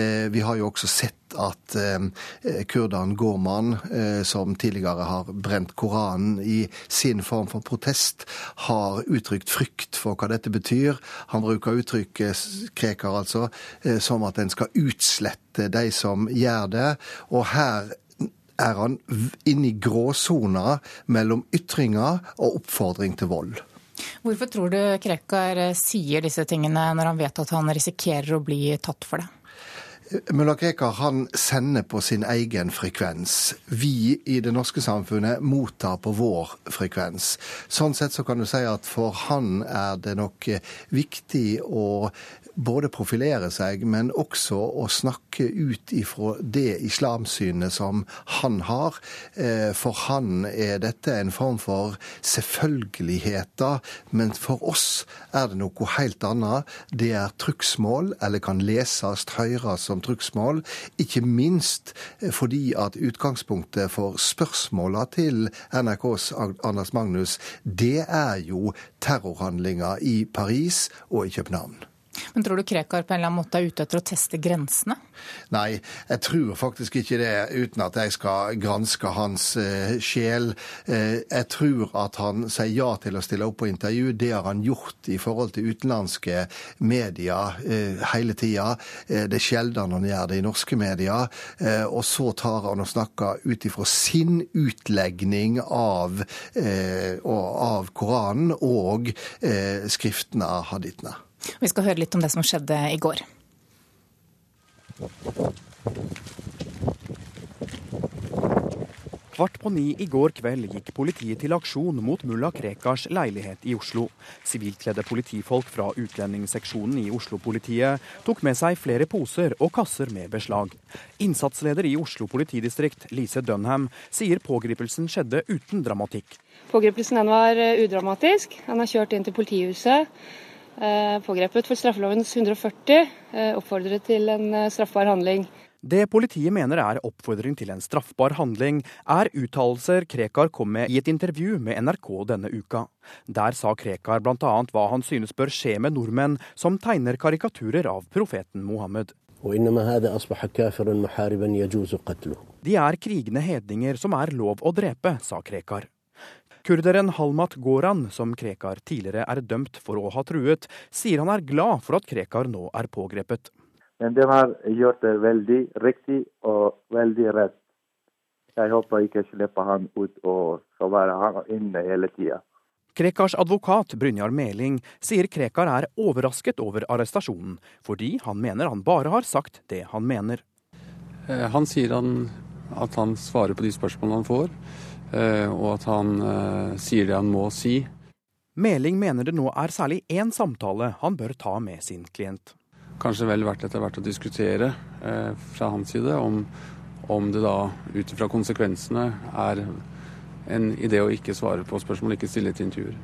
Eh, vi har jo også sett at eh, kurderen Gorman, eh, som tidligere har brent Koranen i sin form for protest, har uttrykt frykt for hva dette betyr. Han bruker uttrykket, Krekar altså, som at en skal utslette de som gjør det. Og her er han inne i gråsona mellom ytringer og oppfordring til vold. Hvorfor tror du Krekar sier disse tingene når han vet at han risikerer å bli tatt for det? Mulla Krekar han sender på sin egen frekvens. Vi i det norske samfunnet mottar på vår frekvens. Sånn sett så kan du si at for han er det nok viktig å både profilere seg, men også å snakke ut ifra det islamsynet som han har. Eh, for han er dette en form for selvfølgeligheter, men for oss er det noe helt annet. Det er trugsmål, eller kan leses, høres som trugsmål. Ikke minst fordi at utgangspunktet for spørsmåla til NRKs Anders Magnus, det er jo terrorhandlinger i Paris og i København. Men tror du Krekar på en eller annen måte er ute etter å teste grensene? Nei, jeg tror faktisk ikke det, uten at jeg skal granske hans eh, sjel. Eh, jeg tror at han sier ja til å stille opp på intervju. Det har han gjort i forhold til utenlandske medier eh, hele tida. det er sjelden han gjør det i norske medier. og så tar han og snakker ut ifra sin utlegning av, av Koranen og skriftene av hadithene. Vi skal høre litt om det som skjedde i går. Kvart på ni i går kveld gikk politiet til aksjon mot mulla Krekars leilighet i Oslo. Sivilkledde politifolk fra utlendingsseksjonen i Oslo-politiet tok med seg flere poser og kasser med beslag. Innsatsleder i Oslo politidistrikt, Lise Dunham, sier pågripelsen skjedde uten dramatikk. Pågripelsen var udramatisk. Han har kjørt inn til politihuset Eh, pågrepet for straffelovens 140, eh, oppfordret til en eh, straffbar handling. Det politiet mener er oppfordring til en straffbar handling, er uttalelser Krekar kom med i et intervju med NRK denne uka. Der sa Krekar bl.a. hva han synes bør skje med nordmenn som tegner karikaturer av profeten Mohammed. De er krigende hedninger som er lov å drepe, sa Krekar. Kurderen Halmat Goran, som Krekar tidligere er dømt for å ha truet, sier han er glad for at Krekar nå er pågrepet. Men de har gjort det veldig riktig og veldig rett. Jeg håper ikke slipper han ut og skal være inne hele tida. Krekars advokat Brynjar Meling sier Krekar er overrasket over arrestasjonen, fordi han mener han bare har sagt det han mener. Eh, han sier han, at han svarer på de spørsmålene han får. Eh, og at han eh, sier det han må si. Meling mener det nå er særlig én samtale han bør ta med sin klient. Kanskje vel verdt etter hvert å diskutere eh, fra hans side om, om det da ut ifra konsekvensene er en idé å ikke svare på spørsmål, ikke stille til intervjuer.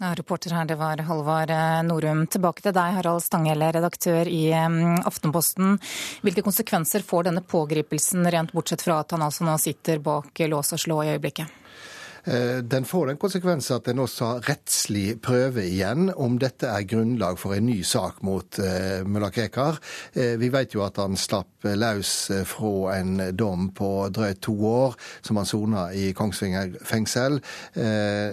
Ja, reporter her, det var Halvard eh, Norum. Tilbake til deg, Harald Stanghelle, redaktør i Aftenposten. Hvilke konsekvenser får denne pågripelsen, rent bortsett fra at han altså nå sitter bak lås og slå i øyeblikket? Eh, den får den konsekvensen at den også har rettslig prøve igjen om dette er grunnlag for en ny sak mot uh, mulla Krekar. Uh, vi vet jo at han slapp løs fra en dom på drøyt to år, som han sona i Kongsvinger fengsel.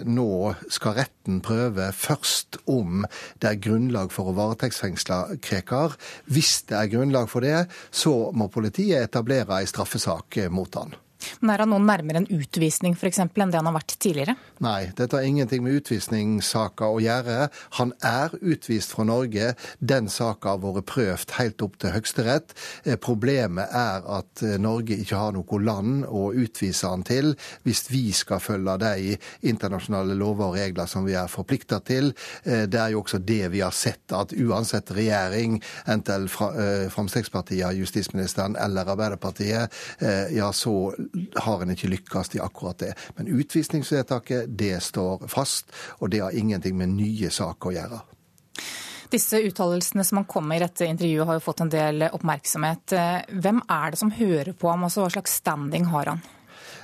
Nå skal retten prøve først om det er grunnlag for å varetektsfengsle Krekar. Hvis det er grunnlag for det, så må politiet etablere ei straffesak mot han. Men Er han nå nærmere en utvisning for eksempel, enn det han har vært tidligere? Nei, dette har ingenting med utvisningssaka å gjøre. Han er utvist fra Norge. Den saka har vært prøvd helt opp til Høyesterett. Eh, problemet er at eh, Norge ikke har noe land å utvise han til hvis vi skal følge de internasjonale lover og regler som vi er forplikta til. Eh, det er jo også det vi har sett, at uansett regjering, enten Fremskrittspartiet justisministeren eller Arbeiderpartiet, ja, så har en ikke lykkes i akkurat det. Men utvisningsvedtaket, det står fast, og det har ingenting med nye saker å gjøre. Disse uttalelsene som han kom med i dette intervjuet har jo fått en del oppmerksomhet. Hvem er det som hører på ham, altså hva slags standing har han?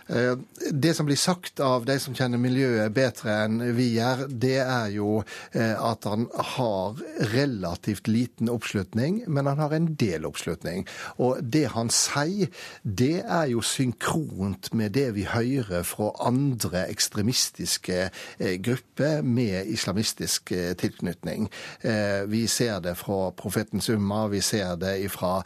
Eh, det som blir sagt av de som kjenner miljøet bedre enn vi gjør, det er jo eh, at han har relativt liten oppslutning, men han har en del oppslutning. Og det han sier, det er jo synkront med det vi hører fra andre ekstremistiske eh, grupper med islamistisk tilknytning. Vi ser det fra profetens umma, vi ser det fra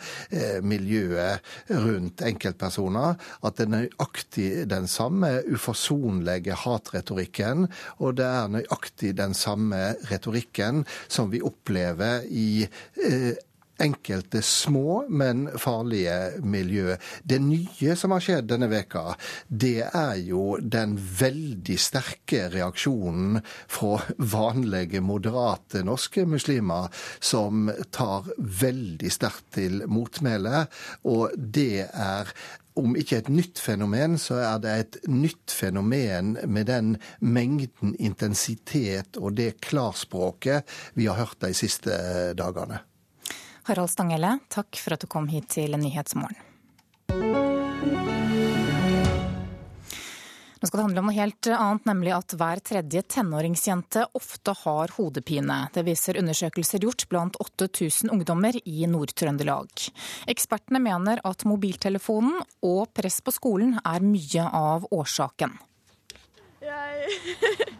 miljøet rundt enkeltpersoner, at det er nøyaktig den samme uforsonlige hatretorikken, og det er nøyaktig den samme retorikken som vi opplever i eh, enkelte små, men farlige miljø. Det nye som har skjedd denne veka, det er jo den veldig sterke reaksjonen fra vanlige, moderate norske muslimer, som tar veldig sterkt til motmæle. Og det er om ikke et nytt fenomen, så er det et nytt fenomen med den mengden intensitet og det klarspråket vi har hørt de siste dagene. Harald Stanghelle, takk for at du kom hit til Nyhetsmorgen. Nå skal det handle om noe helt annet, nemlig at hver tredje tenåringsjente ofte har hodepine. Det viser undersøkelser gjort blant 8000 ungdommer i Nord-Trøndelag. Ekspertene mener at mobiltelefonen og press på skolen er mye av årsaken. Jeg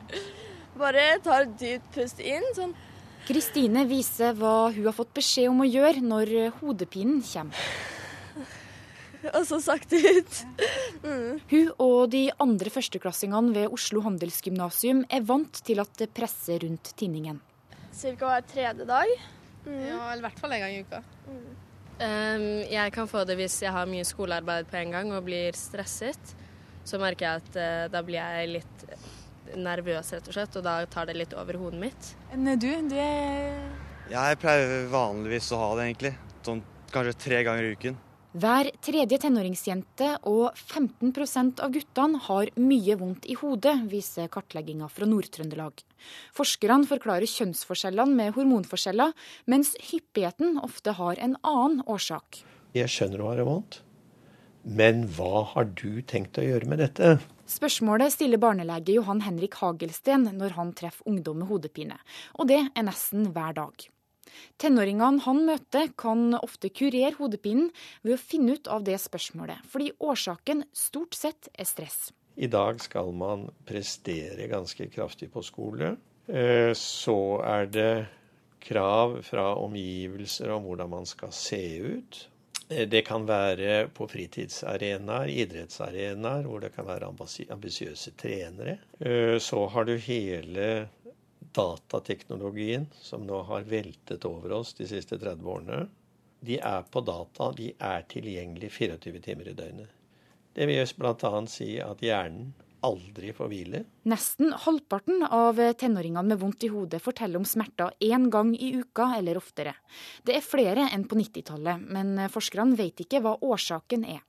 bare tar et dypt pust inn. sånn. Kristine viser hva hun har fått beskjed om å gjøre når hodepinen kommer og så sakte ut. Mm. Hun og de andre førsteklassingene ved Oslo handelsgymnasium er vant til at det presser rundt tinningen. Cirka hver tredje dag. Mm. Ja, eller i hvert fall en gang i uka. Mm. Um, jeg kan få det hvis jeg har mye skolearbeid på en gang og blir stresset. Så merker jeg at uh, da blir jeg litt nervøs, rett og slett, og da tar det litt over hodet mitt. Enn du? Du er Jeg pleier vanligvis å ha det, egentlig. Sånn kanskje tre ganger i uken. Hver tredje tenåringsjente og 15% av guttene har mye vondt i hodet, viser kartlegginga fra Nord-Trøndelag. Forskerne forklarer kjønnsforskjellene med hormonforskjeller, mens hyppigheten ofte har en annen årsak. Jeg skjønner du har det vondt, men hva har du tenkt å gjøre med dette? Spørsmålet stiller barnelege Johan Henrik Hagelsten når han treffer ungdom med hodepine, og det er nesten hver dag. Tenåringene han møter, kan ofte kurere hodepinen ved å finne ut av det spørsmålet, fordi årsaken stort sett er stress. I dag skal man prestere ganske kraftig på skole. Eh, så er det krav fra omgivelser om hvordan man skal se ut. Eh, det kan være på fritidsarenaer, idrettsarenaer, hvor det kan være ambisiøse trenere. Eh, så har du hele datateknologien som nå har veltet over oss de siste 30 årene, de er på data. De er tilgjengelig 24 timer i døgnet. Det vil bl.a. si at hjernen aldri får hvile. Nesten halvparten av tenåringene med vondt i hodet forteller om smerter én gang i uka eller oftere. Det er flere enn på 90-tallet, men forskerne vet ikke hva årsaken er.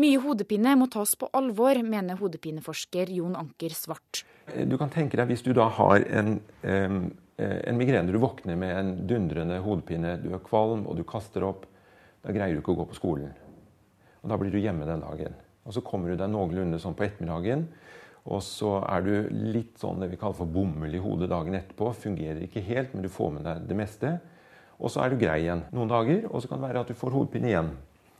Mye hodepine må tas på alvor, mener hodepineforsker Jon Anker Svart. Du kan tenke deg hvis du da har en, en migrene, du våkner med en dundrende hodepine, du er kvalm og du kaster opp. Da greier du ikke å gå på skolen. Og Da blir du hjemme den dagen. Og Så kommer du deg noenlunde sånn på ettermiddagen, og så er du litt sånn det vi kaller for bomull i hodet dagen etterpå. Fungerer ikke helt, men du får med deg det meste. Og så er du grei igjen noen dager, og så kan det være at du får hodepine igjen.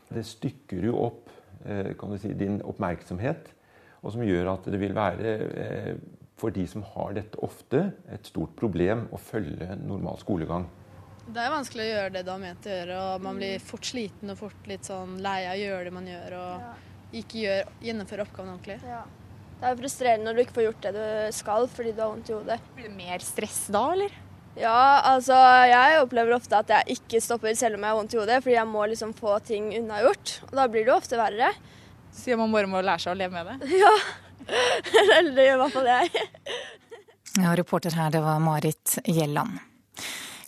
Det stykker jo opp eh, kan du si, din oppmerksomhet, og som gjør at det vil være eh, for de som har dette ofte, et stort problem å følge normal skolegang. Det er vanskelig å gjøre det du har ment å gjøre, og man blir fort sliten og fort litt sånn lei av å gjøre det man gjør, og ikke gjør, gjennomføre oppgaven ordentlig. Ja. Det er frustrerende når du ikke får gjort det du skal fordi du har vondt i hodet. Blir det mer stress da, eller? Ja, altså jeg opplever ofte at jeg ikke stopper selv om jeg har vondt i hodet, fordi jeg må liksom få ting unnagjort. Og da blir det ofte verre. Sier man bare må lære seg å leve med det? Ja. Eller det gjør i hvert fall jeg. Ja, reporter her, det var Marit Gjelland.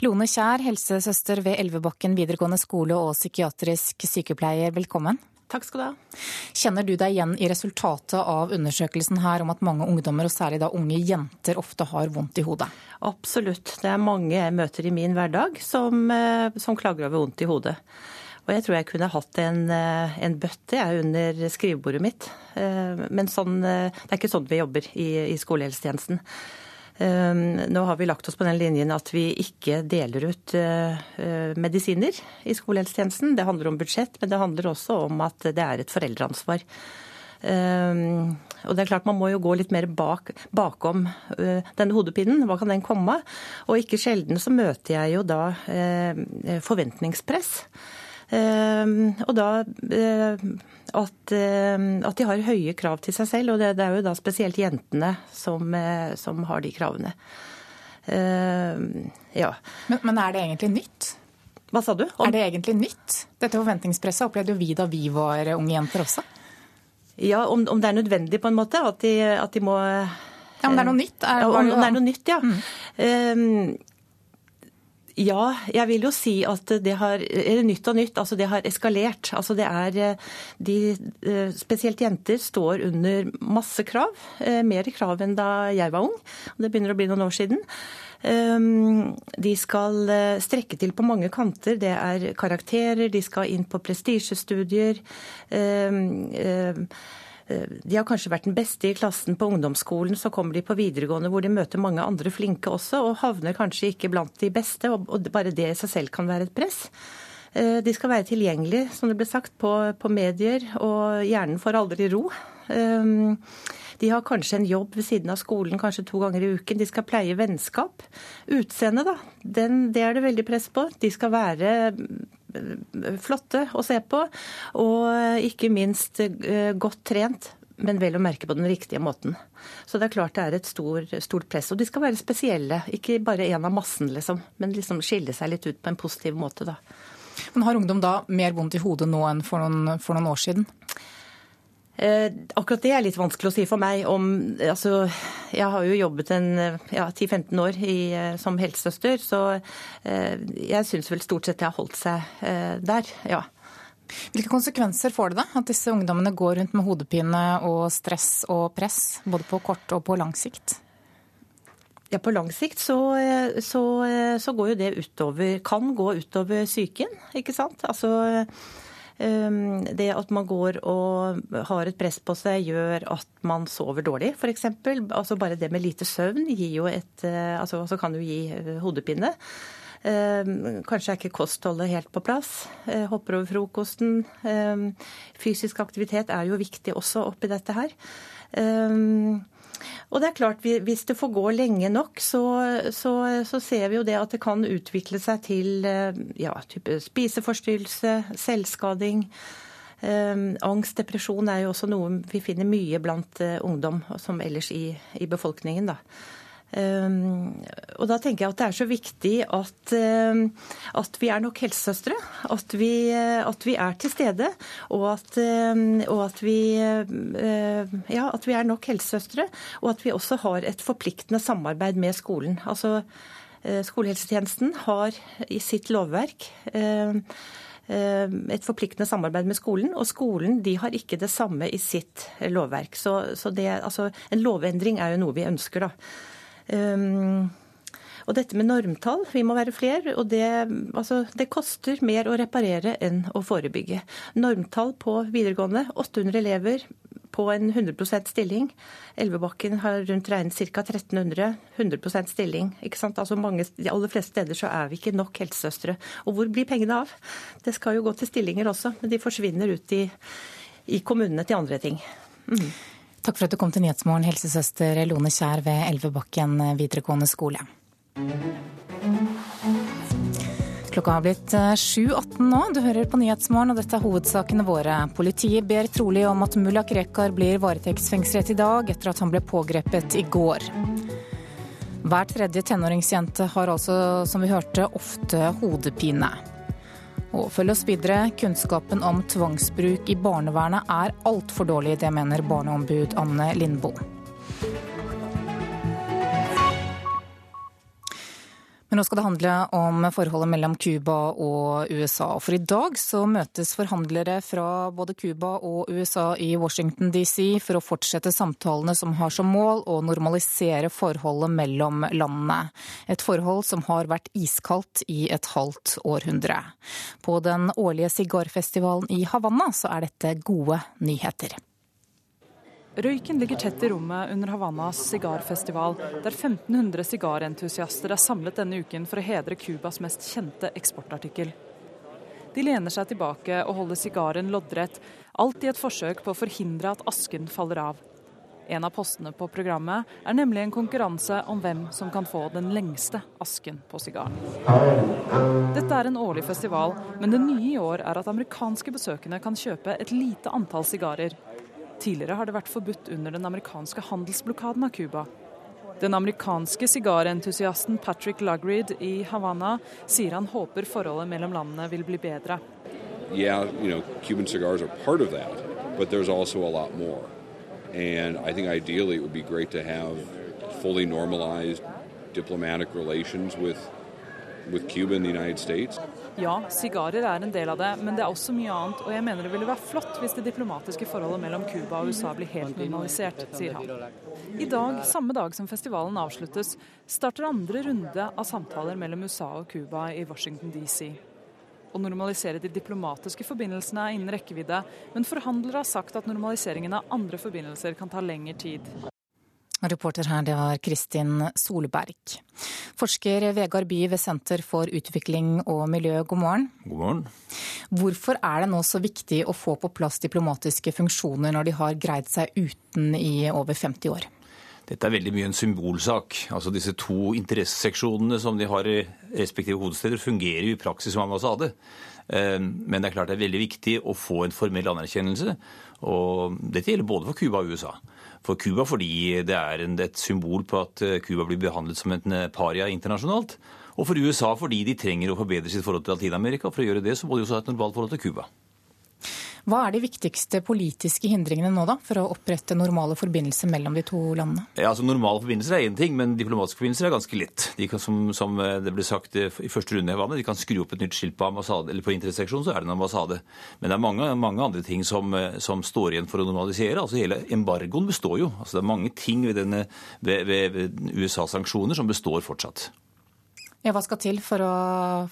Lone Kjær, helsesøster ved Elvebakken videregående skole og psykiatrisk sykepleier, velkommen. Takk skal du ha. Kjenner du deg igjen i resultatet av undersøkelsen her om at mange ungdommer, og særlig da unge jenter, ofte har vondt i hodet? Absolutt. Det er mange jeg møter i min hverdag som, eh, som klager over vondt i hodet. Og jeg tror jeg kunne hatt en, en bøtte jeg, under skrivebordet mitt. Men sånn, det er ikke sånn vi jobber i, i skolehelsetjenesten. Nå har vi lagt oss på den linjen at vi ikke deler ut medisiner i skolehelsetjenesten. Det handler om budsjett, men det handler også om at det er et foreldreansvar. Og det er klart Man må jo gå litt mer bak, bakom denne hodepinen. Hva kan den komme av? Og ikke sjelden så møter jeg jo da forventningspress. Uh, og da at, at, de har høye krav til seg selv. Og det, det er jo da spesielt jentene som, som har de kravene. ja. Men, men er det egentlig nytt? Hva sa du? Om... Er det egentlig nytt? Dette forventningspresset opplevde jo vi da vi var unge jenter også. Ja, om, om, det er nødvendig, på en måte. At de, at de må Ja, Om det er noe nytt? Er, om, om, det er noe nytt, ja. Mm. Ja, jeg vil jo si at det har Eller nytt og nytt, altså det har eskalert. Altså det er de, Spesielt jenter står under masse krav. Mer krav enn da jeg var ung. Det begynner å bli noen år siden. Ehm, de skal strekke til på mange kanter. Det er karakterer, de skal inn på prestisjestudier. Ehm, ehm, de har kanskje vært den beste i klassen på ungdomsskolen, så kommer de på videregående hvor de møter mange andre flinke også, og havner kanskje ikke blant de beste. Og bare det i seg selv kan være et press. De skal være tilgjengelige, som det ble sagt, på, på medier, og hjernen får aldri ro. De har kanskje en jobb ved siden av skolen kanskje to ganger i uken. De skal pleie vennskap. Utseende, da. Den, det er det veldig press på. De skal være eh, flotte å se på, og ikke minst eh, godt trent. Men vel å merke på den riktige måten. Så det er klart det er et stor, stort press. Og de skal være spesielle. Ikke bare en av massen, liksom. Men liksom skille seg litt ut på en positiv måte, da. Men har ungdom da mer vondt i hodet nå enn for noen, for noen år siden? Eh, akkurat det er litt vanskelig å si for meg. Om, altså, jeg har jo jobbet en ja, 10-15 år i, eh, som helsesøster, så eh, jeg syns vel stort sett det har holdt seg der, ja. Hvilke konsekvenser får det da, at disse ungdommene går rundt med hodepine og stress og press, både på kort og på lang sikt? Ja, På lang sikt så, så, så går jo det utover, kan gå utover psyken, ikke sant. Altså det at man går og har et press på seg, gjør at man sover dårlig, f.eks. Altså bare det med lite søvn et, eh, altså, altså kan jo gi eh, hodepine. Ehm, kanskje er ikke kostholdet helt på plass. Eh, hopper over frokosten. Ehm, fysisk aktivitet er jo viktig også oppi dette her. Og det er klart, Hvis det får gå lenge nok, så, så, så, ser vi jo det at det kan utvikle seg til eh, ja, spiseforstyrrelse, selvskading. Um, angst, depresjon er jo også noe vi finner mye blant uh, ungdom, som ellers i, i befolkningen. da. Ehm, og da tenker jeg at det er så viktig at, ehm, at vi er nok helsesøstre. At vi, at vi, er til stede. Og at, ehm, og at, vi, ja, at vi er nok helsesøstre. Og at vi også har et forpliktende samarbeid med skolen. Altså, eh, Skolehelsetjenesten har i sitt lovverk et forpliktende samarbeid med skolen. Og skolen de har ikke det samme i sitt lovverk. Så, så det, altså, en lovendring er jo noe vi ønsker, da. Um, og dette med normtall, vi må være flere. Og det, altså, det, koster mer å reparere enn å forebygge. Normtall på videregående, 800 elever på en 100% stilling. Elvebakken har rundt regnet ca. 1300. 100% stilling. ikke sant? Altså mange, De aller fleste steder så er vi ikke nok helsesøstre. Og hvor blir pengene av? Det skal jo gå til stillinger også, men de forsvinner ut i, i kommunene til andre ting. Mm. Takk for at du kom til Nyhetsmorgen, helsesøster Lone Kjær ved Elvebakken videregående skole. Klokka har blitt 7.18 eh, nå. Du hører på Nyhetsmorgen, og dette er hovedsakene våre. Politiet ber trolig om at mulla Krekar blir varetektsfengslet i dag, etter at han ble pågrepet i går. Hver tredje tenåringsjente har altså, som vi hørte, ofte hodepine. Og følg oss videre. Kunnskapen om tvangsbruk i barnevernet er altfor dårlig. Det mener barneombud Anne Lindboe. Men nå skal det handle om forholdet mellom Cuba og USA. For i dag så møtes forhandlere fra både Cuba og USA i Washington DC for å fortsette samtalene som har som mål å normalisere forholdet mellom landene. Et forhold som har vært iskaldt i et halvt århundre. På den årlige sigarfestivalen i Havanna så er dette gode nyheter. Røyken ligger tett i rommet under Havannas sigarfestival, der 1500 sigarentusiaster er samlet denne uken for å hedre Cubas mest kjente eksportartikkel. De lener seg tilbake og holder sigaren loddrett, alt i et forsøk på å forhindre at asken faller av. En av postene på programmet er nemlig en konkurranse om hvem som kan få den lengste asken på sigaren. Dette er en årlig festival, men det nye i år er at amerikanske besøkende kan kjøpe et lite antall sigarer Tidligere har det vært forbudt under den amerikanske handelsblokaden av Cuba. Den amerikanske sigarentusiasten Patrick Lugrid i Havana sier han håper forholdet mellom landene vil bli bedre. Yeah, you know, Cuban cigars are part of that, but there's also a lot more. And I think ideally it would be great to have fully normalized diplomatic relations with, with Cuba and the United States. Ja, sigarer er en del av det, men det er også mye annet. Og jeg mener det ville vært flott hvis det diplomatiske forholdet mellom Cuba og USA blir helt normalisert, sier han. I dag, samme dag som festivalen avsluttes, starter andre runde av samtaler mellom USA og Cuba i Washington DC. Å normalisere de diplomatiske forbindelsene er innen rekkevidde, men forhandlere har sagt at normaliseringen av andre forbindelser kan ta lengre tid. Reporter her, det var Kristin Solberg. Forsker Vegard Bye ved Senter for utvikling og miljø, god morgen. God morgen. Hvorfor er det nå så viktig å få på plass diplomatiske funksjoner når de har greid seg uten i over 50 år? Dette er veldig mye en symbolsak. Altså Disse to interesseseksjonene som de har i respektive hovedsteder, fungerer jo i praksis som ambassade. Eh, men det er klart det er veldig viktig å få en formell anerkjennelse. Og dette gjelder både for Cuba og USA for Cuba fordi det er et symbol på at eh, Cuba blir behandlet som en eh, paria internasjonalt. Og for USA fordi de trenger å forbedre sitt forhold til Latin-Amerika. For å gjøre det så må de også ha et normalt forhold til Cuba. Hva er de viktigste politiske hindringene nå da, for å opprette normale forbindelser mellom de to landene? Ja, altså Normale forbindelser er én ting, men diplomatiske forbindelser er ganske litt. De kan, som, som, eh, det ble sagt eh, i første runde i var de kan skru opp et nytt skilt på ambassade, eller på interesseksjonen, så er det en ambassade. Men det er mange, mange andre ting som, eh, som, står igjen for å normalisere. Altså Hele embargoen består jo. Altså Det er mange ting ved, denne, ved, ved, ved USAs sanksjoner som består fortsatt. Ja, Hva skal til for å,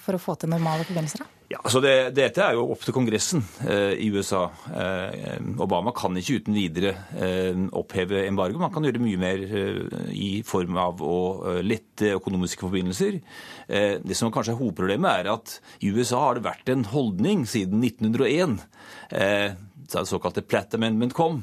for å få til normale forbindelser? da? Ja, altså det, Dette er jo opp til Kongressen eh, i USA. Eh, Obama kan ikke uten videre eh, oppheve embargo. Man kan gjøre mye mer eh, i form av å eh, lette økonomiske forbindelser. Eh, det som kanskje er hovedproblemet, er at i USA har det vært en holdning siden 1901, da det såkalte Platt Amendment kom,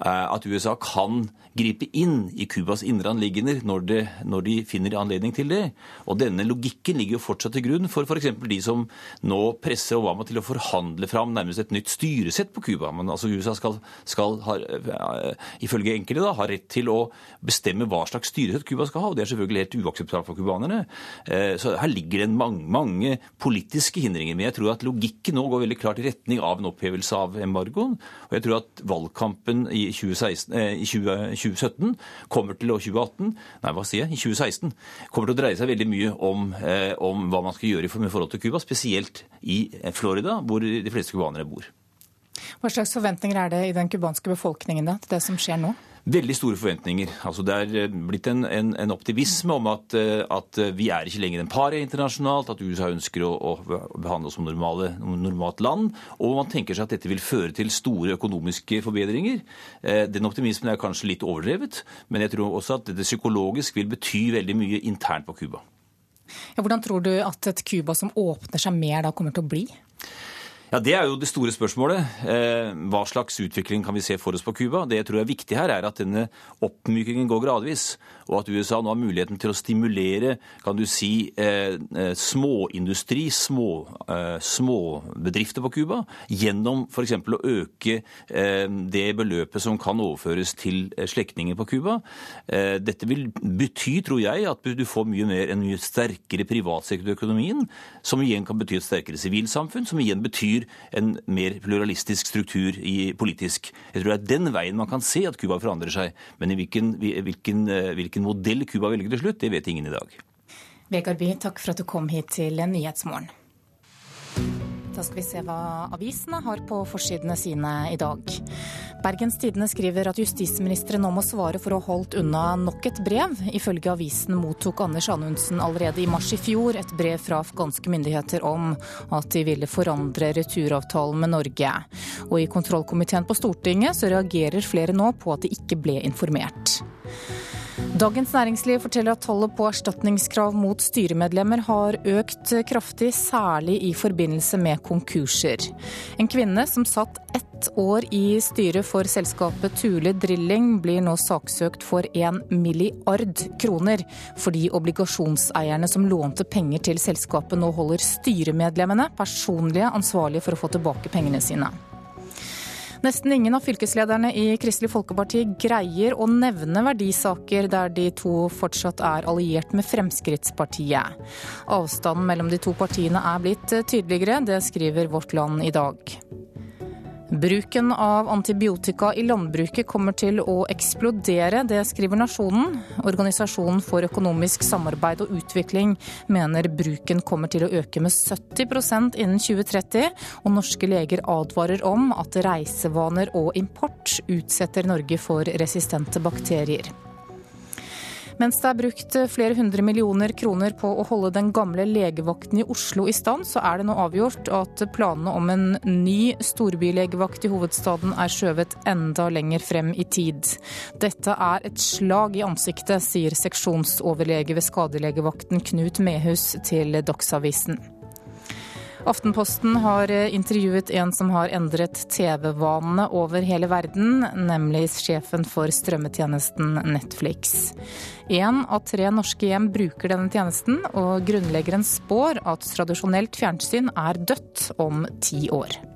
at USA kan gripe inn i Cubas indre anliggender når, når, de finner anledning til det. Og denne logikken ligger jo fortsatt til grunn for f.eks. de som nå presser Obama til å forhandle fram nærmest et nytt styresett på Cuba. Men altså USA skal, skal ha, eh, ifølge enkelte da, ha rett til å bestemme hva slags styresett Cuba skal ha, og det er selvfølgelig helt uakseptabelt for cubanerne. Eh, så her ligger det mange, mange politiske hindringer. Men jeg tror at logikken nå går veldig klart i retning av en opphevelse av embargoen. Og jeg tror at valgkampen i 2016, eh, i 20, 2017 kommer til å 2018, nei hva sier jeg, i 2016 kommer til å dreie seg veldig mye om, eh, om hva man skal gjøre med forhold til Cuba, spesielt i Florida, hvor de fleste cubanere bor. Hva slags forventninger er det i den cubanske befolkningen da, til det som skjer nå? Veldig store forventninger. Altså, det er eh, blitt en, en, en optimisme om at, eh, at, eh, vi er ikke lenger en par internasjonalt, at USA ønsker å, å behandle oss som normale, normalt land. Og man tenker seg at dette vil føre til store økonomiske forbedringer. Den optimismen er kanskje litt overdrevet, men jeg tror også at dette psykologisk vil bety veldig mye internt på Cuba. Ja, hvordan tror du at et Cuba som åpner seg mer da kommer til å bli? Ja, Det er jo det store spørsmålet. Eh, hva slags utvikling kan vi se for oss på Cuba? Det jeg tror er viktig her, er at denne oppmykingen går gradvis. Og at USA nå har muligheten til å stimulere kan du si, eh, eh småindustri, små, eh, småbedrifter på Cuba, gjennom f.eks. å øke eh, det beløpet som kan overføres til eh, slektninger på Cuba. dette vil bety, tror jeg, at du får mye mer en mye sterkere privatsektor økonomien, som igjen kan bety et sterkere sivilsamfunn, som igjen betyr en mer pluralistisk struktur i politisk. Jeg tror det er den veien man kan se at Cuba forandrer seg. Men i hvilken, hvilken, eh, hvilken modell Cuba velger til slutt, det vet ingen i dag. Vegard Bye, takk for at du kom hit til Nyhetsmorgen. Da skal vi se hva avisene har på forsidene sine i dag. Bergens Tidende skriver at justisministeren nå må svare for å ha holdt unna nok et brev. Ifølge avisen mottok Anders Anundsen allerede i mars i fjor et brev fra afghanske myndigheter om at de ville forandre returavtalen med Norge. Og i kontrollkomiteen på Stortinget så reagerer flere nå på at de ikke ble informert. Dagens Næringsliv forteller at tallet på erstatningskrav mot styremedlemmer har økt kraftig, særlig i forbindelse med konkurser. En kvinne som satt ett år i styret for selskapet Tule Drilling, blir nå saksøkt for en milliard kroner, fordi obligasjonseierne som lånte penger til selskapet nå holder styremedlemmene personlige ansvarlige for å få tilbake pengene sine. Nesten ingen av fylkeslederne i Kristelig Folkeparti greier å nevne verdisaker der de to fortsatt er alliert med Fremskrittspartiet. Avstanden mellom de to partiene er blitt tydeligere, det skriver Vårt Land i dag. Bruken av antibiotika i landbruket kommer til å eksplodere, det skriver Nasjonen. Organisasjonen for økonomisk samarbeid og utvikling mener bruken kommer til å øke med 70% innen 2030, og norske leger advarer om at reisevaner og import utsetter Norge for resistente bakterier. Mens det er brukt flere hundre millioner kroner på å holde den gamle legevakten i Oslo i stand, så er det nå avgjort at planene om en ny storbylegevakt i hovedstaden er skjøvet enda lenger frem i tid. Dette er et slag i ansiktet, sier seksjonsoverlege ved skadelegevakten Knut Mehus til Dagsavisen. Aftenposten har eh, intervjuet en som har endret TV-vanene over hele verden, nemlig sjefen for strømmetjenesten Netflix. Én av tre norske hjem bruker denne tjenesten, og grunnleggeren spår at tradisjonelt fjernsyn er dødt om ti år.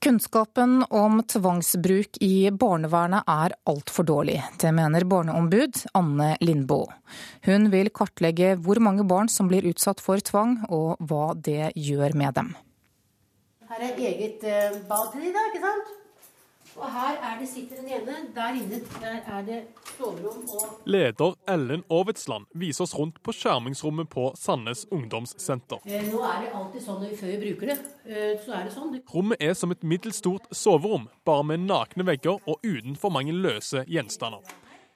Kunnskapen om tvangsbruk i barnevernet er altfor dårlig. Det mener barneombud Anne Lindboe. Hun vil kartlegge hvor mange barn som blir utsatt for tvang, og hva det gjør med dem. Her er eget eh, bad til de, da, ikke sant? Og her er det sitter den ene. Der inne der er det soverom og Leder Ellen Aavitsland viser oss rundt på skjermingsrommet på Sandnes ungdomssenter. eh, Nå er det alltid sånn når vi før vi bruker det. eh, Så er det sånn. Rommet er som et middels stort soverom, bare med nakne vegger og uten for mange løse gjenstander.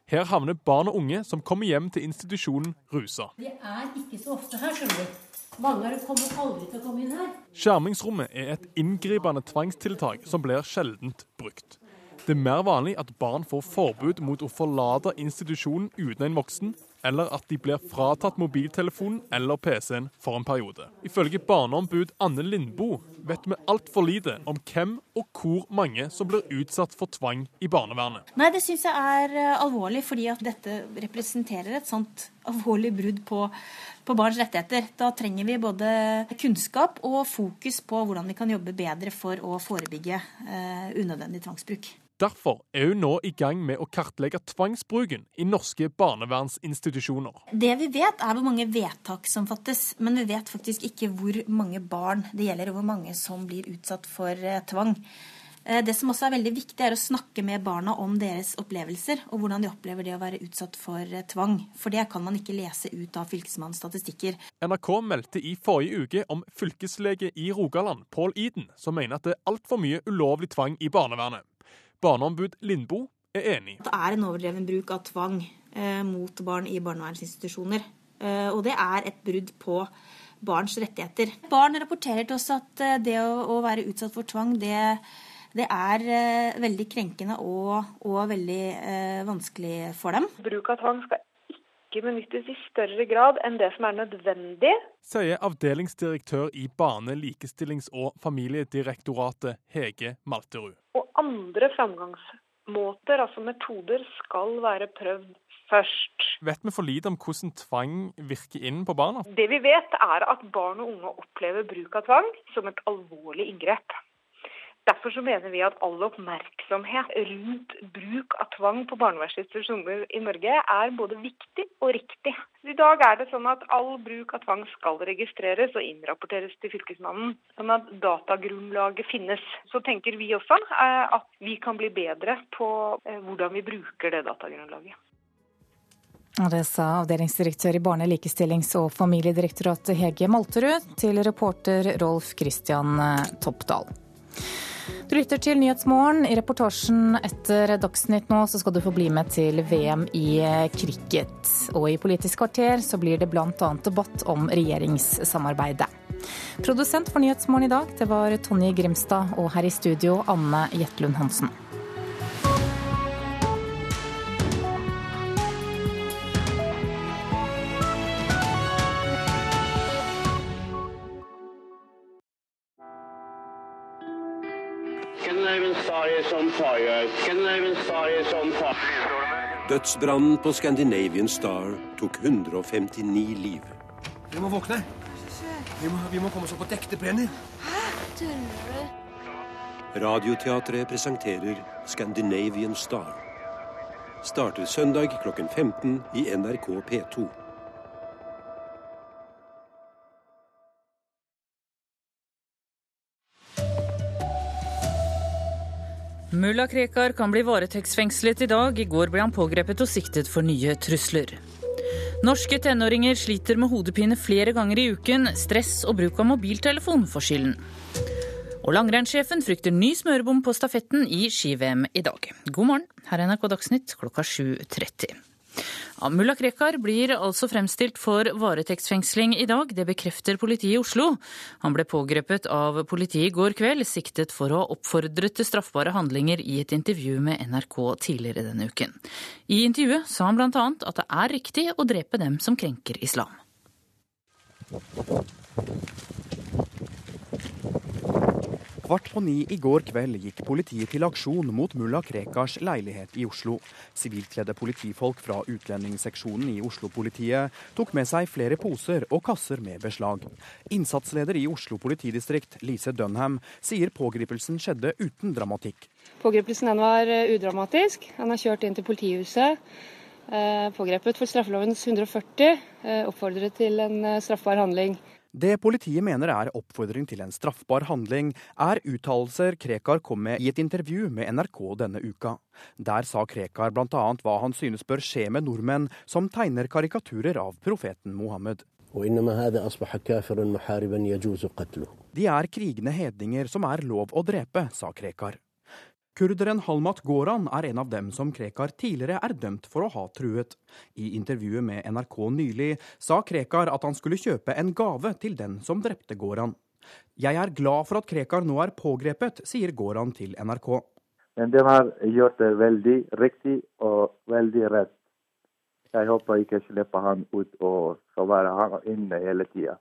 Her havner barn og unge som kommer hjem til institusjonen rusa. De er ikke så ofte her, skjønner du. Mange kommer aldri til å komme inn her. Skjermingsrommet er et inngripende tvangstiltak som blir sjeldent brukt. Det er mer vanlig at barn får forbud mot å forlate institusjonen uten en voksen, eller at de blir fratatt mobiltelefonen eller PC-en for en periode. Ifølge barneombud Anne Lindboe vet vi altfor lite om hvem og hvor mange som blir utsatt for tvang i barnevernet. Nei, det syns jeg er eh, alvorlig, fordi at dette representerer et sånt alvorlig brudd på, på barns rettigheter. Da trenger vi både kunnskap og fokus på hvordan vi kan jobbe bedre for å forebygge eh, unødvendig tvangsbruk. Derfor er hun nå i gang med å kartlegge tvangsbruken i norske barnevernsinstitusjoner. Det vi vet, er hvor mange vedtak som fattes, men vi vet faktisk ikke hvor mange barn det gjelder, og hvor mange som blir utsatt for eh, tvang. Eh, Det som også er veldig viktig, er å snakke med barna om deres opplevelser, og hvordan de opplever det å være utsatt for eh, tvang. For det kan man ikke lese ut av Fylkesmannens statistikker. NRK meldte i forrige uke om fylkeslege i Rogaland, Pål Iden, som mener at det er altfor mye ulovlig tvang i barnevernet. Barneombud Lindboe er enig. Det er en overdreven bruk av tvang eh, mot barn i barnevernsinstitusjoner. Eh, og det er et brudd på barns rettigheter. Barn rapporterer til oss at eh, det å, å være utsatt for tvang, det, det er eh, veldig krenkende og, og veldig eh, vanskelig for dem. Bruk av tvang skal ikke benyttes i større grad enn det som er nødvendig. Sier avdelingsdirektør i Barne-, likestillings- og familiedirektoratet Hege Malterud. Og andre framgangsmåter, altså metoder, skal være prøvd først. Vet vi for lite om hvordan tvang virker inn på barna? Det vi vet, er at barn og unge opplever bruk av tvang som et alvorlig inngrep. Derfor så mener vi at all oppmerksomhet rundt bruk av tvang på barnevernsinstitusjoner i Norge er både viktig og riktig. I dag er det sånn at all bruk av tvang skal registreres og innrapporteres til Fylkesmannen, sånn at datagrunnlaget finnes. Så tenker vi også eh, at vi kan bli bedre på eh, hvordan vi bruker det datagrunnlaget. Det sa avdelingsdirektør i Barne-, likestillings- og familiedirektoratet Hege Malterud til reporter Rolf Christian Toppdal. Du lytter til Nyhetsmorgen. I reportasjen etter Dagsnytt nå så skal du få bli med til VM i cricket. Og i Politisk kvarter så blir det bl.a. debatt om regjeringssamarbeidet. Produsent for Nyhetsmorgen i dag, det var Tonje Grimstad, og her i studio Anne Jetlund Hansen. Dødsbrannen på Scandinavian Star tok 159 liv. Vi må våkne. Vi må, vi må komme oss opp på dekk. Det brenner. Radioteatret presenterer Scandinavian Star. Starter søndag klokken 15 i NRK P2. Mulla Krekar kan bli varetektsfengslet i dag. I går ble han pågrepet og siktet for nye trusler. Norske tenåringer sliter med hodepine flere ganger i uken. Stress og bruk av mobiltelefon får skylden. Og langrennssjefen frykter ny smørebom på stafetten i ski-VM i dag. God morgen, her er NRK Dagsnytt klokka 7.30. Ja, Mulla Krekar blir altså fremstilt for varetektsfengsling i dag. Det bekrefter politiet i Oslo. Han ble pågrepet av politiet i går kveld, siktet for å ha oppfordret til straffbare handlinger i et intervju med NRK tidligere denne uken. I intervjuet sa han bl.a. at det er riktig å drepe dem som krenker islam. Kvart på ni i går kveld gikk politiet til aksjon mot mulla Krekars leilighet i Oslo. Sivilkledde politifolk fra utlendingsseksjonen i Oslo-politiet tok med seg flere poser og kasser med beslag. Innsatsleder i Oslo politidistrikt, Lise Dunham, sier pågripelsen skjedde uten dramatikk. Pågripelsen var eh, udramatisk. Han er kjørt inn til politihuset. Eh, pågrepet for straffelovens 140. Eh, oppfordret til en straffbar handling. Det politiet mener er oppfordring til en straffbar handling, er uttalelser Krekar kom med i et intervju med NRK denne uka. Der sa Krekar bl.a. hva han synes bør skje med nordmenn som tegner karikaturer av profeten Mohammed. De er krigende hedninger som er lov å drepe, sa Krekar. Kurderen Halmat Goran er en av dem som Krekar tidligere er dømt for å ha truet. I intervjuet med NRK nylig sa Krekar at han skulle kjøpe en gave til den som drepte Goran. Jeg er glad for at Krekar nå er pågrepet, sier Goran til NRK. Men de har gjort det veldig riktig og veldig rett. Jeg håper ikke slipper han ut og skal være inne hele tida.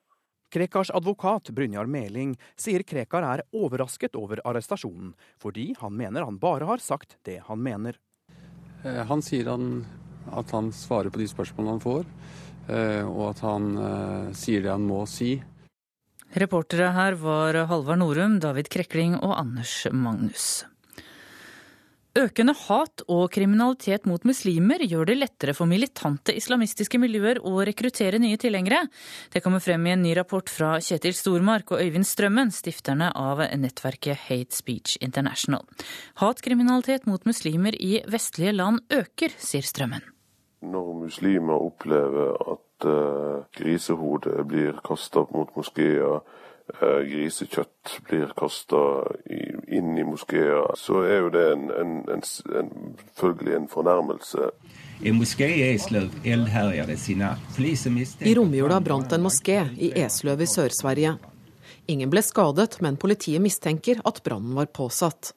Krekars advokat Brynjar Meling sier Krekar er overrasket over arrestasjonen, fordi han mener han bare har sagt det han mener. Eh, han sier han, at han svarer på de spørsmålene han får, eh, og at han eh, sier det han må si. Reportere her var Halvard Norum, David Krekling og Anders Magnus. Økende hat og kriminalitet mot muslimer gjør det lettere for militante islamistiske miljøer å rekruttere nye tilhengere. Det kommer frem i en ny rapport fra Kjetil Stormark og Øyvind Strømmen, stifterne av nettverket Hate Speech International. Hatkriminalitet mot muslimer i vestlige land øker, sier Strømmen. Når muslimer opplever at uh, grisehodet blir kasta mot moskeer, grisekjøtt blir kasta inn i moskeer, så er jo det en, en, en, en, følgelig en fornærmelse. I romjula brant en moské i Esløv i Sør-Sverige. Ingen ble skadet, men politiet mistenker at brannen var påsatt.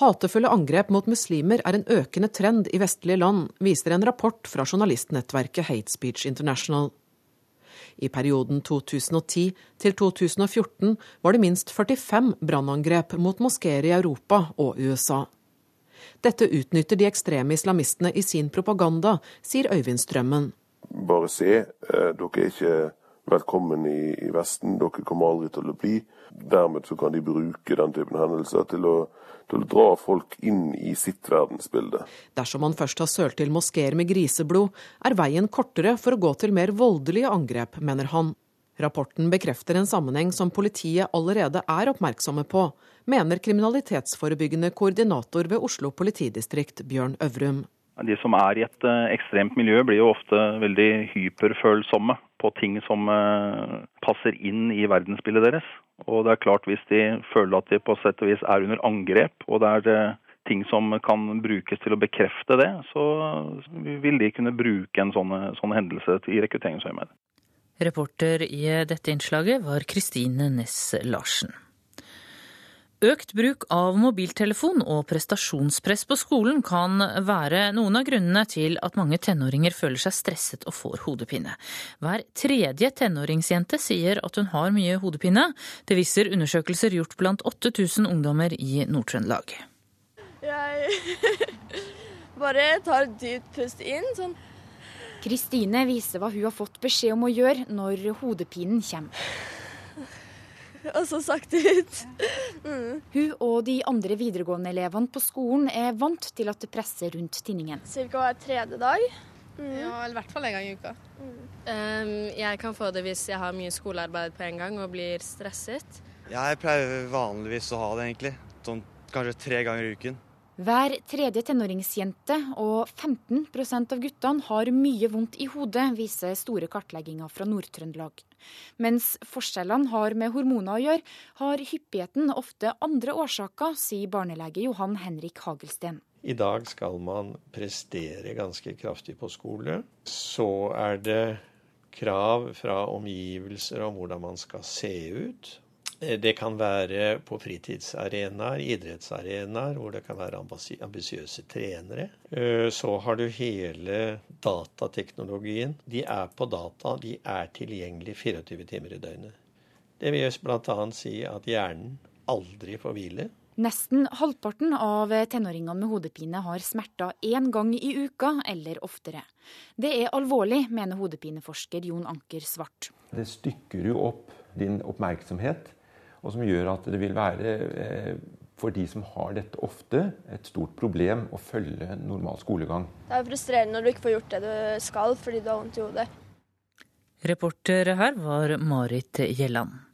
Hatefulle angrep mot muslimer er en økende trend i vestlige land, viser en rapport fra journalistnettverket Hate Speech International. I perioden 2010 til 2014 var det minst 45 brannangrep mot moskeer i Europa og USA. Dette utnytter de ekstreme islamistene i sin propaganda, sier Øyvind Strømmen. Bare se, eh, dere er ikke velkommen i, Vesten, dere kommer aldri til å bli. Dermed kan de bruke den typen hendelser til å til å dra folk inn i sitt verdensbilde. Dersom man først har sølt til moskeer med griseblod, er veien kortere for å gå til mer voldelige angrep, mener han. Rapporten bekrefter en sammenheng som politiet allerede er oppmerksomme på, mener kriminalitetsforebyggende koordinator ved Oslo politidistrikt, Bjørn Øvrum. De som er i et eh, ekstremt miljø, blir jo ofte veldig hyperfølsomme på ting som eh, passer inn i verdensbildet deres. Og det er klart Hvis de føler at de på sett og vis er under angrep, og det er eh, ting som kan brukes til å bekrefte det, så vil de kunne bruke en sånn, sånn hendelse i rekrutteringsøyemed. Reporter i dette innslaget var Kristine Næss Larsen. Økt bruk av mobiltelefon og prestasjonspress på skolen kan være noen av grunnene til at mange tenåringer føler seg stresset og får hodepine. Hver tredje tenåringsjente sier at hun har mye hodepine. Det viser undersøkelser gjort blant 8000 ungdommer i Nord-Trøndelag. Jeg bare tar et dypt pust inn. sånn. Kristine viser hva hun har fått beskjed om å gjøre når hodepinen kommer. Og så sakte ut. Mm. Hun og de andre videregående-elevene på skolen er vant til at det presser rundt tinningen. Cirka hver tredje dag. Mm. Ja, eller i hvert fall en gang i uka. Mm. Um, jeg kan få det hvis jeg har mye skolearbeid på en gang og blir stresset. Jeg pleier vanligvis å ha det, egentlig. Sånn kanskje tre ganger i uken. Hver tredje tenåringsjente og 15% av guttene har mye vondt i hodet, viser store kartlegginger fra Nord-Trøndelag. Mens forskjellene har med hormoner å gjøre, har hyppigheten ofte andre årsaker, sier barnelege Johan Henrik Hagelsten. I dag skal man prestere ganske kraftig på skole. Så er det krav fra omgivelser om hvordan man skal se ut. Eh, det kan være på fritidsarenaer, idrettsarenaer, hvor det kan være ambisiøse trenere. Eh, så har du hele datateknologien. De er på data, de er tilgjengelig 24 timer i døgnet. Det vil bl.a. si at hjernen aldri får hvile. Nesten halvparten av tenåringene med hodepine har smerter én gang i uka eller oftere. Det er alvorlig, mener hodepineforsker Jon Anker Svart. Det stykker jo opp din oppmerksomhet og som gjør at det vil være eh, for de som har dette ofte, et stort problem å følge normal skolegang. Det er frustrerende når du ikke får gjort det du skal fordi du har vondt i hodet. Reporter her var Marit Gjelland.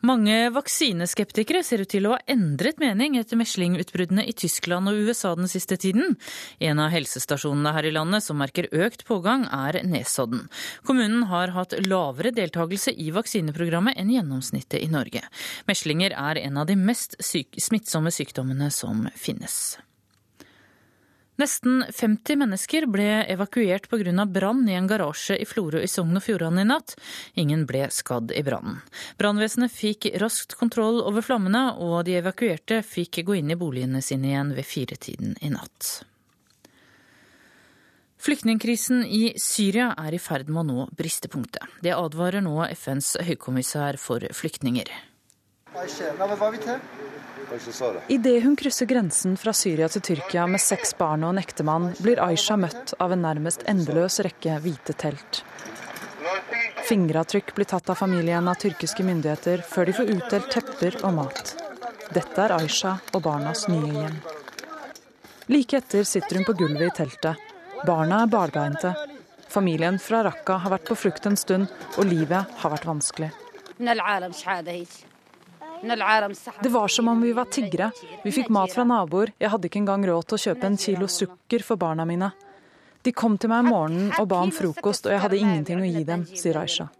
Mange vaksineskeptikere ser ut til å ha endret mening etter meslingutbruddene i Tyskland og USA den siste tiden. En av helsestasjonene her i landet som merker økt pågang, er Nesodden. Kommunen har hatt lavere deltakelse i vaksineprogrammet enn gjennomsnittet i Norge. Meslinger er en av de mest syk smittsomme sykdommene som finnes. Nesten 50 mennesker ble evakuert pga. brann i en garasje i Florø i Sogn og Fjordane i natt. Ingen ble skadd i brannen. Brannvesenet fikk raskt kontroll over flammene, og de evakuerte fikk gå inn i boligene sine igjen ved firetiden i natt. Flyktningkrisen i Syria er i ferd med å nå bristepunktet. Det advarer nå FNs høykommissær for flyktninger. Idet hun krysser grensen fra Syria til Tyrkia med seks barn og en ektemann, blir Aisha møtt av en nærmest endeløs rekke hvite telt. Fingeravtrykk blir tatt av familien av tyrkiske myndigheter før de får utdelt tepper og mat. Dette er Aisha og barnas nye hjem. Like etter sitter hun på gulvet i teltet. Barna er barbeinte. Familien fra Raqqa har vært på flukt en stund, og livet har vært vanskelig. Det var som om vi var tiggere. Vi fikk mat fra naboer. Jeg hadde ikke engang råd til å kjøpe en kilo sukker for barna mine. De kom til meg om morgenen og ba om frokost, og jeg hadde ingenting å gi dem, sier Aisha.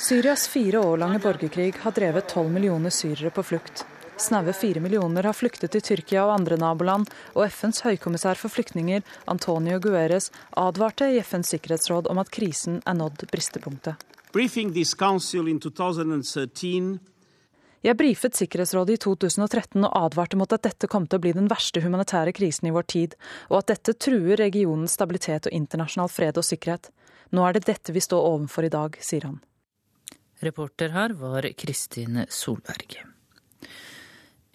Syrias fire år lange borgerkrig har drevet tolv millioner syrere på flukt. Snaue fire millioner har flyktet til Tyrkia og andre naboland, og FNs høykommissær for flyktninger, Antonio Gueres, advarte i FNs sikkerhetsråd om at krisen er nådd bristepunktet. Jeg brifet Sikkerhetsrådet i 2013 og advarte mot at dette kom til å bli den verste humanitære krisen i vår tid, og at dette truer regionens stabilitet og internasjonal fred og sikkerhet. Nå er det dette vi står overfor i dag, sier han. Reporter her var Kristin Solberg.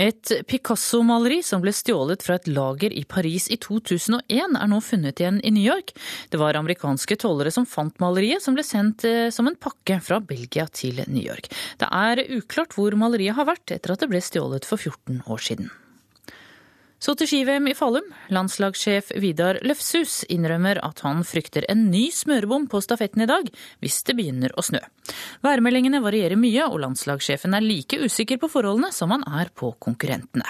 Et Picasso-maleri som ble stjålet fra et lager i Paris i 2001, er nå funnet igjen i New York. Det var amerikanske tollere som fant maleriet, som ble sendt eh, som en pakke fra Belgia til New York. Det er uklart hvor maleriet har vært etter at det ble stjålet for 14 år siden. Så til ski-VM i Falum. Landslagssjef Vidar Løfshus innrømmer at han frykter en ny smørebom på stafetten i dag, hvis det begynner å snø. Værmeldingene varierer mye, og landslagssjefen er like usikker på forholdene som han er på konkurrentene.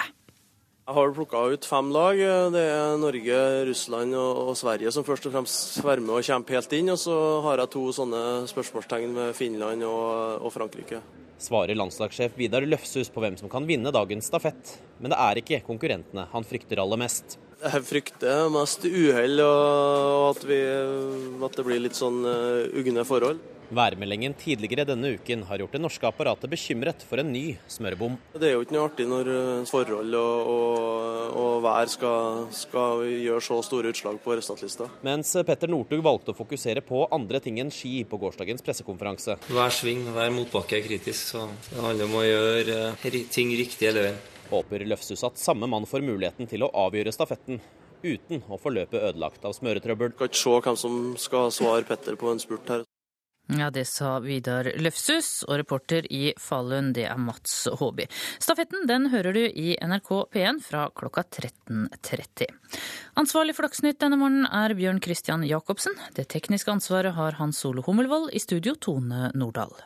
Jeg har plukka ut fem lag. Det er Norge, Russland og Sverige som først og fremst med og kjempe helt inn. Og så har jeg to sånne spørsmålstegn med Finland og Frankrike. Svarer landslagssjef Vidar Løfshus på hvem som kan vinne dagens stafett. Men det er ikke konkurrentene han frykter aller mest. Jeg frykter mest uhell og at, vi, at det blir litt sånn uh, ugne forhold. Værmeldingen tidligere denne uken har gjort det norske apparatet bekymret for en ny smørebom. Det er jo ikke noe artig når eh, forhold og, og, og vær skal, skal, gjøre så store utslag på resultatlista. Mens Petter Northug valgte å fokusere på andre ting enn ski på gårsdagens pressekonferanse. Hver sving, hver motbakke er kritisk, så det handler om å gjøre eh, ting riktig hele veien. Håper Løfshus at samme mann får muligheten til å avgjøre stafetten uten å få løpet ødelagt av smøretrøbbel. Kan ikke se hvem som skal svare Petter på en spurt her. Ja, Det sa Vidar Løfshus, og reporter i Falun det er Mats Håby. Stafetten den hører du i NRK P1 fra klokka 13.30. Ansvarlig for Dagsnytt denne morgenen er Bjørn Christian Jacobsen. Det tekniske ansvaret har Hans Ole Hummelvold, i studio Tone Nordahl.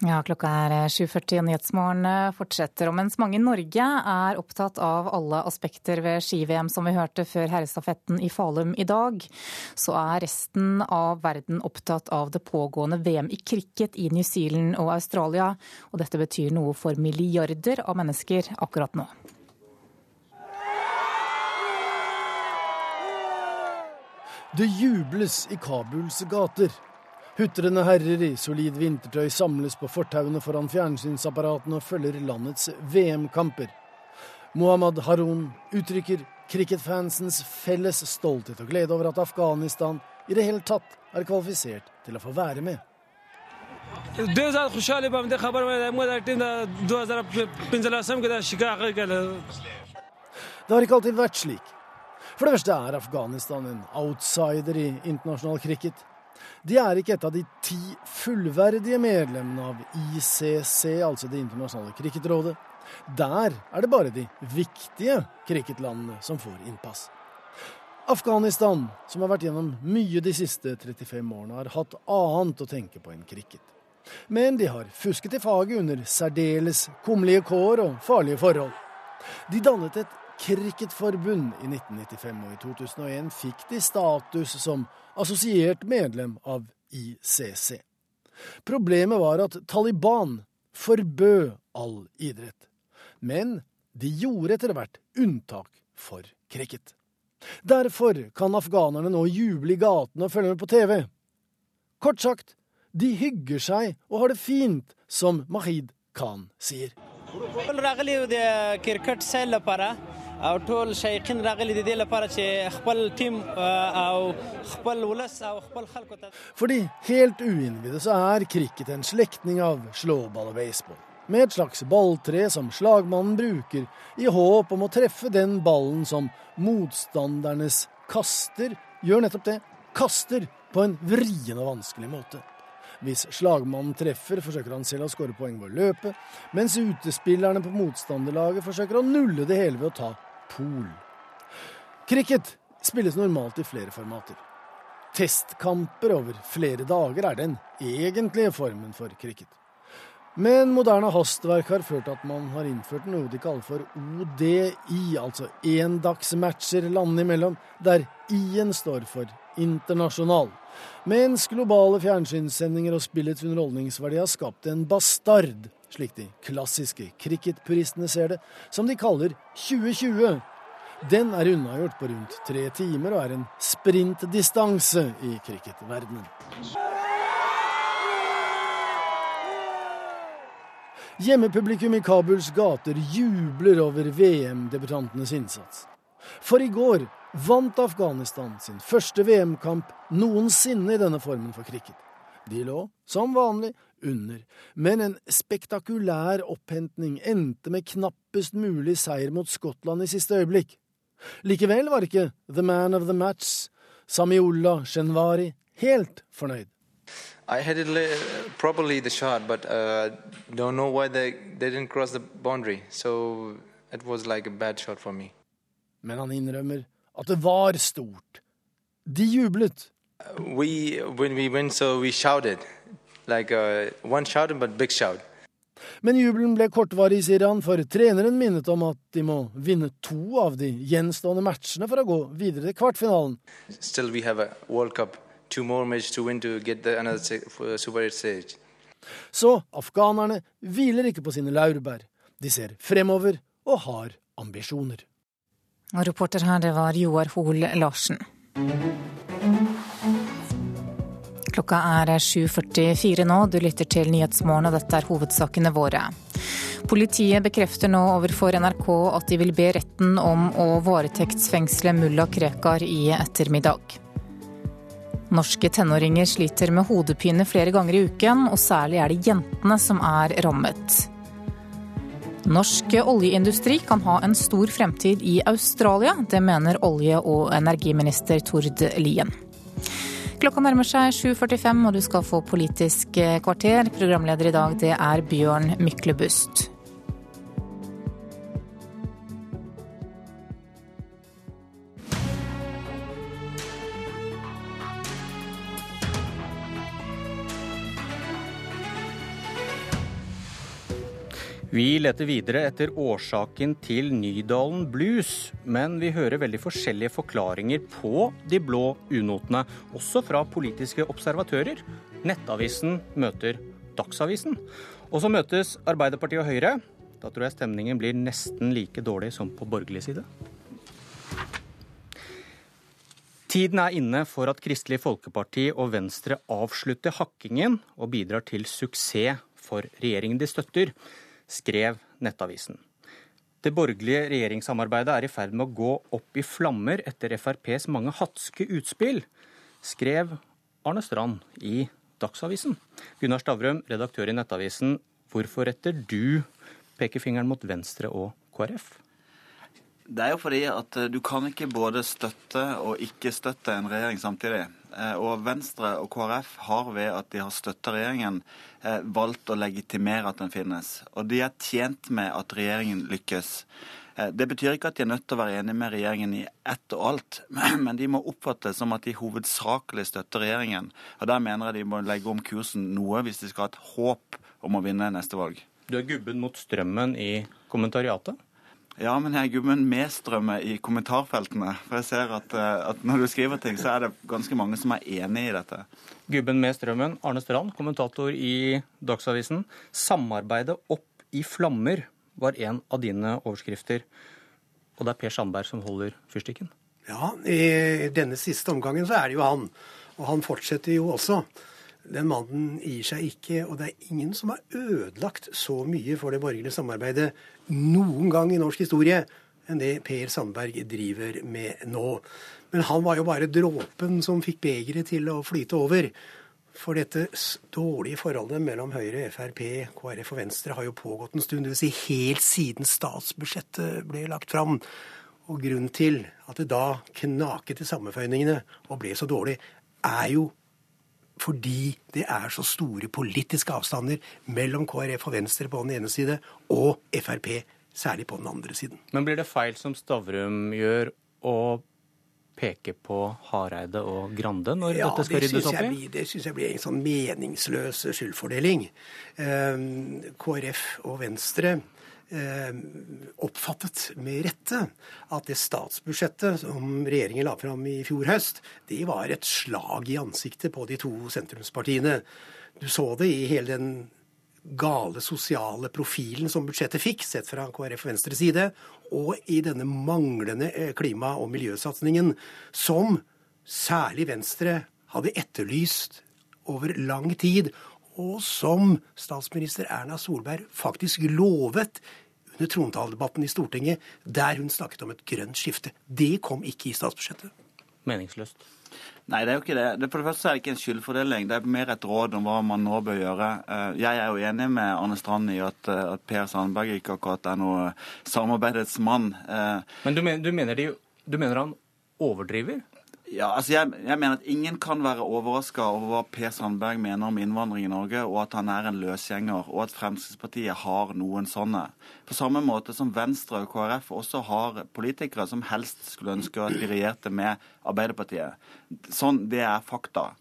Ja, klokka er 7.40 og Nyhetsmorgen fortsetter. Og mens mange i Norge er opptatt av alle aspekter ved ski-VM, som vi hørte før herrestafetten i Falum i dag, så er resten av verden opptatt av det pågående VM i cricket i New Zealand og Australia. Og dette betyr noe for milliarder av mennesker akkurat nå. Det jubles i Kabuls gater. Hutrende herrer i solid vintertøy samles på fortauene foran fjernsynsapparatene og følger landets VM-kamper. Mohammed Haroun uttrykker cricketfansens felles stolthet og glede over at Afghanistan i det hele tatt er kvalifisert til å få være med. Det har ikke alltid vært slik. For det verste er Afghanistan en outsider i internasjonal cricket. De er ikke et av de ti fullverdige medlemmene av ICC, altså Det internasjonale cricketrådet. Der er det bare de viktige cricketlandene som får innpass. Afghanistan, som har vært gjennom mye de siste 35 årene, har hatt annet å tenke på enn cricket. Men de har fusket i faget under særdeles kummerlige kår og farlige forhold. De dannet et cricketforbund i 1995, og i 2001 fikk de status som assosiert medlem av ICC. Problemet var at Taliban forbød all idrett. Men de gjorde etter hvert unntak for cricket. Derfor kan afghanerne nå juble i gatene og følge med på TV. Kort sagt, de hygger seg og har det fint, som Mahid Khan sier. او ټول شایقین راغلي د دې لپاره چې خپل ټیم او خپل ولس او خپل خلکو ته Fordi helt uinnvidde så er cricket en slektning av slåball og baseball. Med et slags balltre som slagmannen bruker i håp om å treffe den ballen som motstandernes kaster gjør nettopp det kaster på en vrien og vanskelig måte. Hvis slagmannen treffer, forsøker han selv å skåre poeng ved å løpe, mens utespillerne på motstanderlaget forsøker å nulle det hele ved å ta pol. Cricket spilles normalt i flere formater. Testkamper over flere dager er den egentlige formen for cricket. Men moderne hastverk har ført at man har innført noe de kaller for ODI, altså endagsmatcher landene imellom, der I-en står for internasjonal. Mens globale fjernsynssendinger og spillets underholdningsverdi har skapt en bastard slik de klassiske cricketpuristene ser det, som de kaller 2020. Den er unnagjort på rundt tre timer og er en sprintdistanse i cricketverdenen. Hjemmepublikum i Kabuls gater jubler over VM-debutantenes innsats. For i går vant Afghanistan sin første VM-kamp noensinne i denne formen for cricket. De lå, som vanlig, under, men en spektakulær opphentning endte med knappest mulig seier mot Skottland i siste øyeblikk. Likevel var ikke the man of the match, Samiullah Shenwari, helt fornøyd. I had it probably the shot, but uh, don't know why they, they didn't cross the boundary. So it was like a bad shot for me. Men han innrømmer at det var stort. De jublet, We, when we went, so we shouted. Like uh, one shout, but big shout. Men jubelen ble kortvarig, sier han, for treneren minnet om at de må vinne to av de gjenstående matchene for å gå videre til kvartfinalen. Still we have a World Cup, two more matches to win to get the another Super 8 stage. Så afghanerne hviler ikke på sine laurbær. De ser fremover og har ambisjoner. Og reporter her, det var Joar Hoel Larsen. Klokka er 7.44 nå, du lytter til Nyhetsmorgen og dette er hovedsakene våre. Politiet bekrefter nå overfor NRK at de vil be retten om å varetektsfengsle mulla Krekar i ettermiddag. Norske tenåringer sliter med hodepine flere ganger i uken, og særlig er det jentene som er rammet. Norsk oljeindustri kan ha en stor fremtid i Australia. Det mener olje- og energiminister Tord Lien. Klokka nærmer seg 7.45 og du skal få Politisk kvarter. Programleder i dag det er Bjørn Myklebust. Vi leter videre etter årsaken til Nydalen blues, men vi hører veldig forskjellige forklaringer på de blå unotene, også fra politiske observatører. Nettavisen møter Dagsavisen. Og så møtes Arbeiderpartiet og Høyre. Da tror jeg stemningen blir nesten like dårlig som på borgerlig side. Tiden er inne for at Kristelig Folkeparti og Venstre avslutter hakkingen og bidrar til suksess for regjeringen de støtter skrev Nettavisen. Det borgerlige regjeringssamarbeidet er i ferd med å gå opp i flammer etter FrPs mange hatske utspill, skrev Arne Strand i Dagsavisen. Gunnar Stavrum, redaktør i Nettavisen, hvorfor retter du pekefingeren mot Venstre og KrF? Det er jo fordi at du kan ikke både støtte og ikke støtte en regjering samtidig. Eh, og Venstre og KrF har ved at de har støtta regjeringen, eh, valgt å legitimere at den finnes. Og de er tjent med at regjeringen lykkes. Eh, det betyr ikke at de er nødt til å være enig med regjeringen i ett og alt, men de må oppfattes som at de hovedsakelig støtter regjeringen. Og Der mener jeg de må legge om kursen noe hvis de skal ha et håp om å vinne neste valg. Du er gubben mot strømmen i kommentariatet? Ja, men jeg er gubben med strømmen i kommentarfeltene. For jeg ser at, eh, at, når du skriver ting, så er det ganske mange som er enig i dette. Gubben med strømmen, Arne Strand, kommentator i Dagsavisen. 'Samarbeidet opp i flammer' var en av dine overskrifter. Og det er Per Sandberg som holder fyrstikken? Ja, i denne siste omgangen så er det jo han. Og han fortsetter jo også. Den mannen gir seg ikke, og det er ingen som har ødelagt så mye for det borgerlige samarbeidet noen gang i norsk historie enn det Per Sandberg driver med nå. Men han var jo bare dråpen som fikk begeret til å flyte over. For dette dårlige forholdet mellom Høyre, Frp, KrF og Venstre har jo pågått en stund. Dvs. Si helt siden statsbudsjettet ble lagt fram. Og grunnen til at det da knaket i sammenføyningene og ble så dårlig, er jo fordi det er så store politiske avstander mellom KrF og Venstre på den ene side og Frp særlig på den andre siden. Men blir det feil som Stavrum gjør å peke på Hareide og Grande når ja, dette skal ryddes opp i? Blir, det syns jeg blir en sånn meningsløs skyldfordeling. Eh, KrF og Venstre oppfattet med rette at det statsbudsjettet som regjeringen la fram i fjor høst, det var et slag i ansiktet på de to sentrumspartiene. Du så det i hele den gale sosiale profilen som budsjettet fikk, sett fra KrF og Venstres side, og i denne manglende eh, klima- og miljøsatsingen som særlig Venstre hadde etterlyst over lang tid, og som statsminister Erna Solberg faktisk lovet under trontaledebatten i Stortinget, der hun snakket om et grønt skifte. Det kom ikke i statsbudsjettet. Meningsløst. Nei, det er jo ikke det. For det første er det ikke en skyldfordeling. Det er mer et råd om hva man nå bør gjøre. Eh, jeg er jo enig med Arne Strand i at, eh, at Per Sandberg ikke akkurat er noe samarbeidets mann. Eh, Men du mener, du mener, de, du mener han overdriver? Ja, altså jeg, jeg, mener at Ingen kan være overraska over hva Per Sandberg mener om innvandring i Norge, og at han er en løsgjenger, og at Fremskrittspartiet har noen sånne. På samme måte som Venstre og KrF også har politikere som helst skulle ønske at de regjerte med Arbeiderpartiet. Sånn, Det er fakta.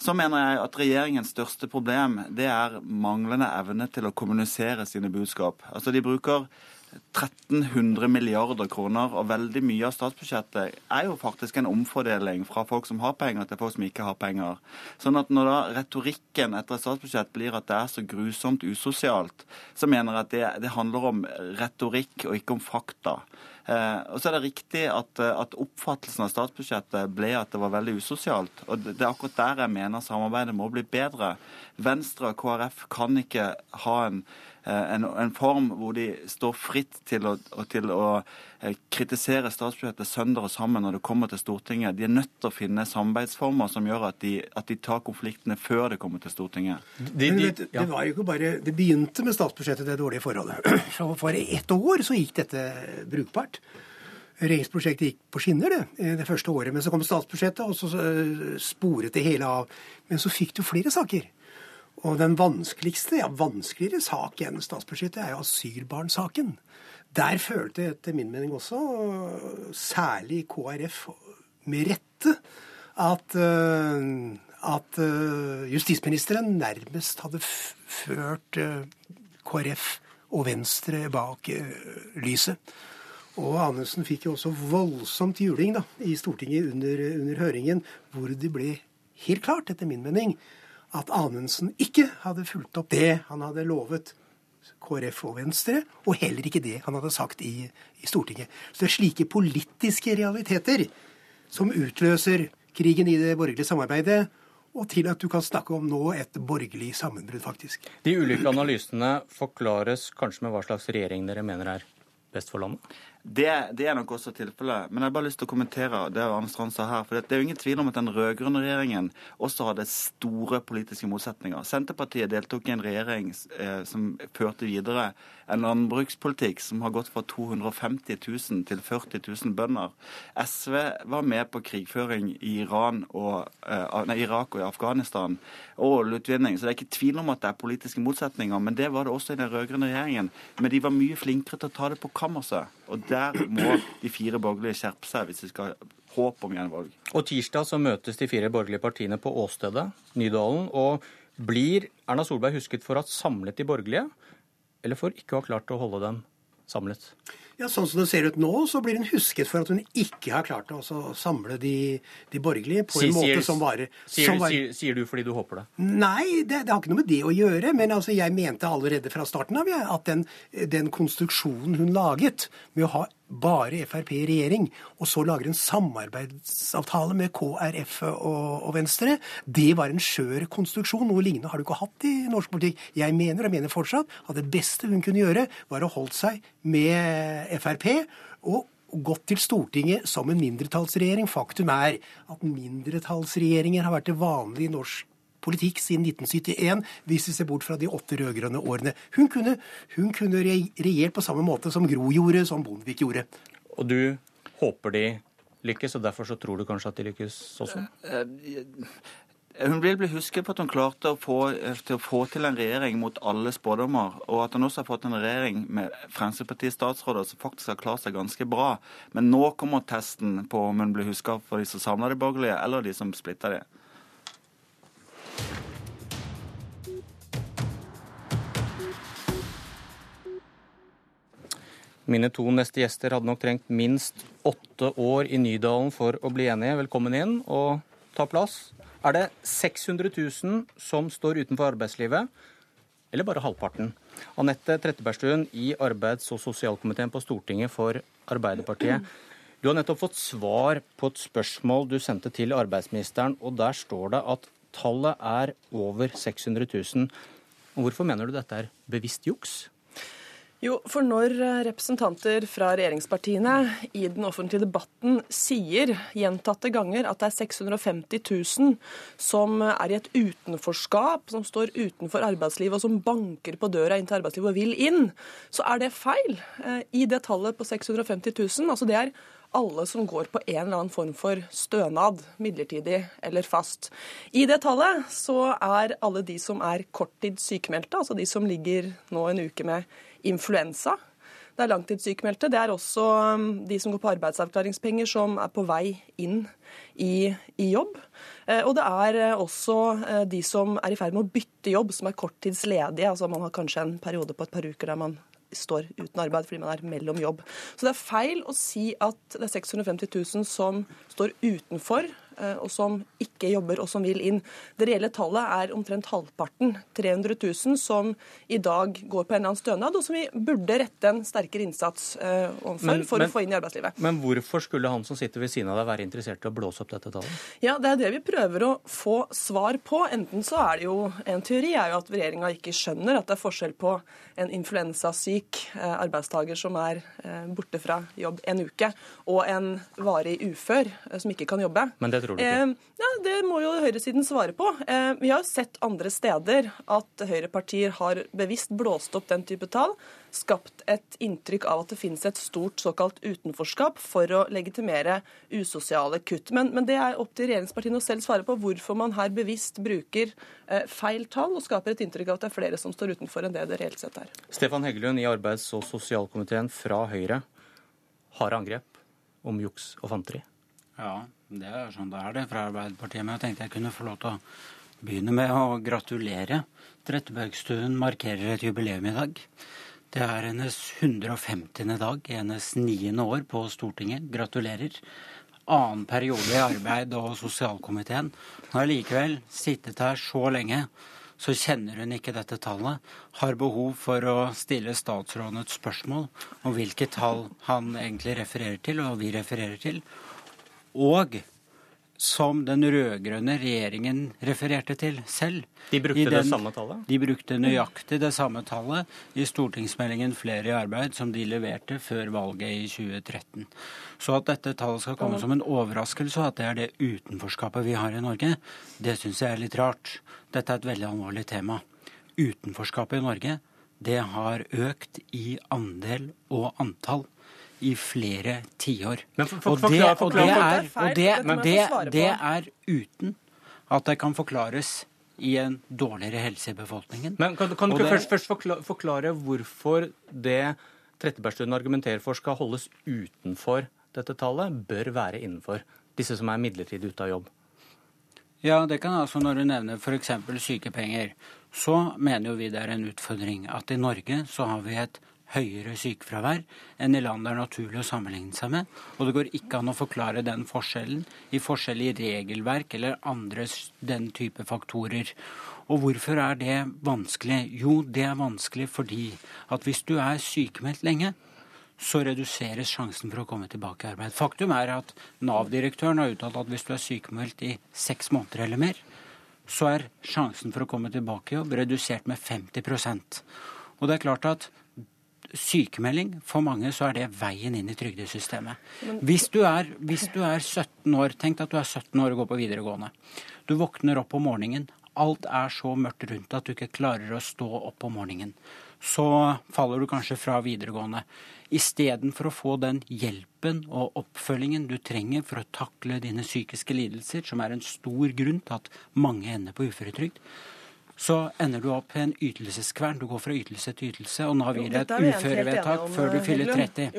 Så mener jeg at regjeringens største problem det er manglende evne til å kommunisere sine budskap. Altså De bruker 1300 milliarder kroner, og veldig mye av statsbudsjettet er jo faktisk en omfordeling fra folk som har penger, til folk som ikke har penger. Sånn at når da retorikken etter et statsbudsjett blir at det er så grusomt usosialt, så mener jeg at det, det handler om retorikk og ikke om fakta. Eh, og så er det riktig at, at, oppfattelsen av statsbudsjettet ble at det var veldig usosialt. Og det er akkurat der jeg mener samarbeidet må bli bedre. Venstre og KrF kan ikke ha en en, en, form hvor de står fritt til å, til å eh, kritisere statsbudsjettet sønder og sammen når det kommer til Stortinget. De er nødt til å finne samarbeidsformer som gjør at de, at de tar konfliktene før det kommer til Stortinget. De, de, vet, det var jo ikke bare, det begynte med statsbudsjettet, det dårlige forholdet. Så for ett år så gikk dette brukbart. Regjeringsprosjektet gikk på skinner det, eh, det første året. Men så kom statsbudsjettet, og så sporet det hele av. Men så fikk du flere saker. Og den vanskeligste, ja vanskeligere sak enn statsbudsjettet er jo asylbarnsaken. Der følte etter min mening også, særlig KrF med rette, at, eh, at eh, justisministeren nærmest hadde ført eh, KrF og Venstre bak lyset. Og Anundsen fikk jo også voldsomt juling da, i Stortinget under, under høringen, hvor det ble helt klart, etter min mening, at Anundsen ikke hadde fulgt opp det han hadde lovet KrF og Venstre, og heller ikke det han hadde sagt i, i Stortinget. Så det er slike politiske realiteter som utløser krigen i det borgerlige samarbeidet, og til at du kan snakke om nå et borgerlig sammenbrudd, faktisk. De ulike analysene forklares kanskje med hva slags regjering dere mener er best for landet? Det, det, er nok også tilfellet. Men jeg har bare lyst til å kommentere det Arne Strand sa her. For det er jo ingen tvil om at den rød-grønne regjeringen også hadde store politiske motsetninger. Senterpartiet deltok i en regjering eh, som førte videre en landbrukspolitikk som har gått fra 250 000 til 40 000 bønder. SV var med på krigføring i Iran og, eh, nei, Irak og i Afghanistan og oljeutvinning. Så det er ikke tvil om at det er politiske motsetninger. Men det var det også i den rød-grønne regjeringen. Men de var mye flinkere til å ta det på kammerset. Og der må de fire borgerlige skjerpe seg hvis de skal ha håp om gjenvalg. Og tirsdag så møtes de fire borgerlige partiene på åstedet, Nydalen. Og blir Erna Solberg husket for å ha samlet de borgerlige, eller for ikke å ha klart å holde dem samlet? Ja, Sånn som det ser ut nå, så blir hun husket for at hun ikke har klart å samle de, de borgerlige på en måte som varer sier, sier, sier, du fordi du håper det? Nei, det, det, har ikke noe med det å gjøre. Men altså, jeg mente allerede fra starten av ja, at den, den konstruksjonen hun laget med å ha bare Frp i regjering, og så lager en samarbeidsavtale med KrF og, og, Venstre, det var en skjør konstruksjon. Noe lignende har du ikke hatt i norsk politikk. Jeg mener, og mener fortsatt, at det beste hun kunne gjøre, var å holde seg med Frp. og gått til Stortinget som en mindretallsregjering. Faktum er at mindretallsregjeringer har vært det vanlige i norsk politikk siden 1971, hvis vi ser bort fra de åtte rød-grønne årene. Hun kunne, hun kunne regjert på samme måte som Gro gjorde, som Bondevik gjorde. Og du håper de lykkes, og derfor så tror du kanskje at de lykkes også? Eh, eh, hun vil bli husket på at hun klarte å få, til å få til en regjering mot alle spådommer, og at hun også har fått en regjering med Fremskrittsparti-statsråder som faktisk har klart seg ganske bra. Men nå kommer testen på om hun blir husket for de som samler de borgerlige, eller de som splitter de. Mine to neste gjester hadde nok trengt minst åtte år i Nydalen for å bli enige. Velkommen inn og ta plass. Er det 600 000 som står utenfor arbeidslivet, eller bare halvparten? Anette Trettebergstuen i arbeids- og sosialkomiteen på Stortinget for Arbeiderpartiet. Du har nettopp fått svar på et spørsmål du sendte til arbeidsministeren, og der står det at tallet er over 600 000. Hvorfor mener du dette er bevisst juks? Jo, for når eh, representanter fra regjeringspartiene i den offentlige debatten sier gjentatte ganger at det er 650 000 som er i et utenforskap, som står utenfor arbeidslivet og som banker på døra inn til arbeidslivet og vil inn, så er det feil. Eh, I det tallet på 650 000, altså det er alle som går på en eller annen form for stønad, midlertidig eller fast. I det tallet så er alle de som er korttidssykemeldte, altså de som ligger nå en uke med influensa. Det er langtidssykemeldte. Det er også um, de som går på arbeidsavklaringspenger, som er på vei inn i, i jobb. Eh, og det er eh, også eh, de som er i ferd med å bytte jobb, som er korttidsledige. Altså man har kanskje en periode på et par uker der man står uten arbeid fordi man er mellom jobb. Så det er feil å si at det er 650 000 som står utenfor og som ikke jobber og som vil inn. Det reelle tallet er omtrent halvparten, 300 000, som i dag går på en eller annen stønad, og som vi burde rette en sterkere innsats eh, overfor men, for men, å få inn i arbeidslivet. Men hvorfor skulle han som sitter ved siden av deg være interessert i å blåse opp dette tallet? Ja, Det er det vi prøver å få svar på. Enten så er det jo en teori er jo at regjeringa ikke skjønner at det er forskjell på en influensasyk eh, arbeidstaker som er borte fra jobb en uke, og en varig ufør som ikke kan jobbe. Men det tror du ikke? Eh, ja, Det må jo høyresiden svare på. Eh, vi har sett andre steder at høyrepartier har bevisst blåst opp den type tall. Skapt et inntrykk av at det finnes et stort såkalt utenforskap for å legitimere usosiale kutt. Men, men det er opp til regjeringspartiene å selv svare på hvorfor man her bevisst bruker eh, feil tall og skaper et inntrykk av at det er flere som står utenfor enn det det reelt sett er. Stefan Heggelund i arbeids- og sosialkomiteen fra Høyre. Harde angrep om juks og fanteri. Ja, det er sånn det er det fra Arbeiderpartiet. Men jeg tenkte jeg kunne få lov til å begynne med å gratulere. Trettebergstuen markerer et jubileum i dag. Det er hennes 150. dag hennes niende år på Stortinget. Gratulerer. Annen periode i arbeid- og sosialkomiteen. Har likevel sittet her så lenge, så kjenner hun ikke dette tallet. Har behov for å stille statsråden et spørsmål om hvilke tall han egentlig refererer til, og vi refererer til og som den rød-grønne regjeringen refererte til selv. De brukte den, det samme tallet? De brukte nøyaktig det samme tallet i stortingsmeldingen Flere i arbeid, som de leverte før valget i 2013. Så at dette tallet skal komme som en overraskelse, og at det er det utenforskapet vi har i Norge, det syns jeg er litt rart. Dette er et veldig alvorlig tema. Utenforskapet i Norge, det har økt i andel og antall i flere tiår. Og det er uten at det kan forklares i en dårligere helse i befolkningen. Men Kan, kan du ikke først, først forklare, forklare hvorfor det Trettebergstuen argumenterer for skal holdes utenfor dette tallet, bør være innenfor? Disse som er midlertidig ute av jobb. Ja, det kan altså Når du nevner f.eks. sykepenger, så mener jo vi det er en utfordring at i Norge så har vi et høyere sykefravær enn i land det er naturlig å sammenligne seg med. Og det går ikke an å forklare den forskjellen i forskjell i regelverk eller andre den type faktorer. Og hvorfor er det vanskelig? Jo, det er vanskelig fordi at hvis du er sykemeldt lenge, så reduseres sjansen for å komme tilbake i arbeid. Faktum er at Nav-direktøren har uttalt at hvis du er sykemeldt i seks måneder eller mer, så er sjansen for å komme tilbake i jobb redusert med 50% Og det er klart at sykemelding, for mange så er det veien inn i trygdesystemet. Hvis du, er, hvis du er 17 år, tenk at du er 17 år og går på videregående. Du våkner opp om morgenen. Alt er så mørkt rundt at du ikke klarer å stå opp om morgenen. Så faller du kanskje fra videregående. Istedenfor å få den hjelpen og oppfølgingen du trenger for å takle dine psykiske lidelser, som er en stor grunn til at mange ender på uføretrygd, så ender du opp i en ytelseskvern. Du går fra ytelse til ytelse, og Nav gir deg et uførevedtak før du eh, fyller 30.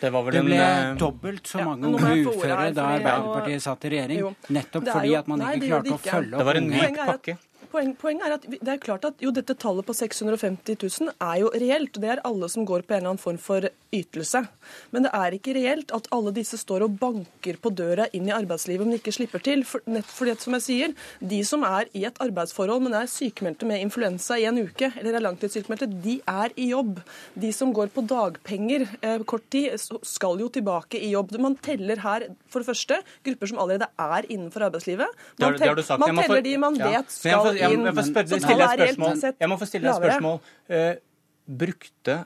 Det, det ble en, dobbelt så mange ja, unge uføre da Arbeiderpartiet satt i regjering, nettopp fordi at man ikke klarte å følge opp unge. Det var en myk pakke poeng, poenget er at det er klart at jo, dette tallet på 650 000 er jo reelt. Det er alle som går på en eller annen form for ytelse. Men det er ikke reelt at alle disse står og banker på døra inn i arbeidslivet, men ikke slipper til. For, nett fordi, som jeg sier, de som er i et arbeidsforhold, men er sykemeldte med influensa i en uke, eller er langtidssykemeldte, de er i jobb. De som går på dagpenger eh, kort tid, skal jo tilbake i jobb. Man teller her for det første grupper som allerede er innenfor arbeidslivet. Man, det har, det har man teller de man vet skal jeg, må få stille et spørsmål. Jeg må få stille et spørsmål. Uh, brukte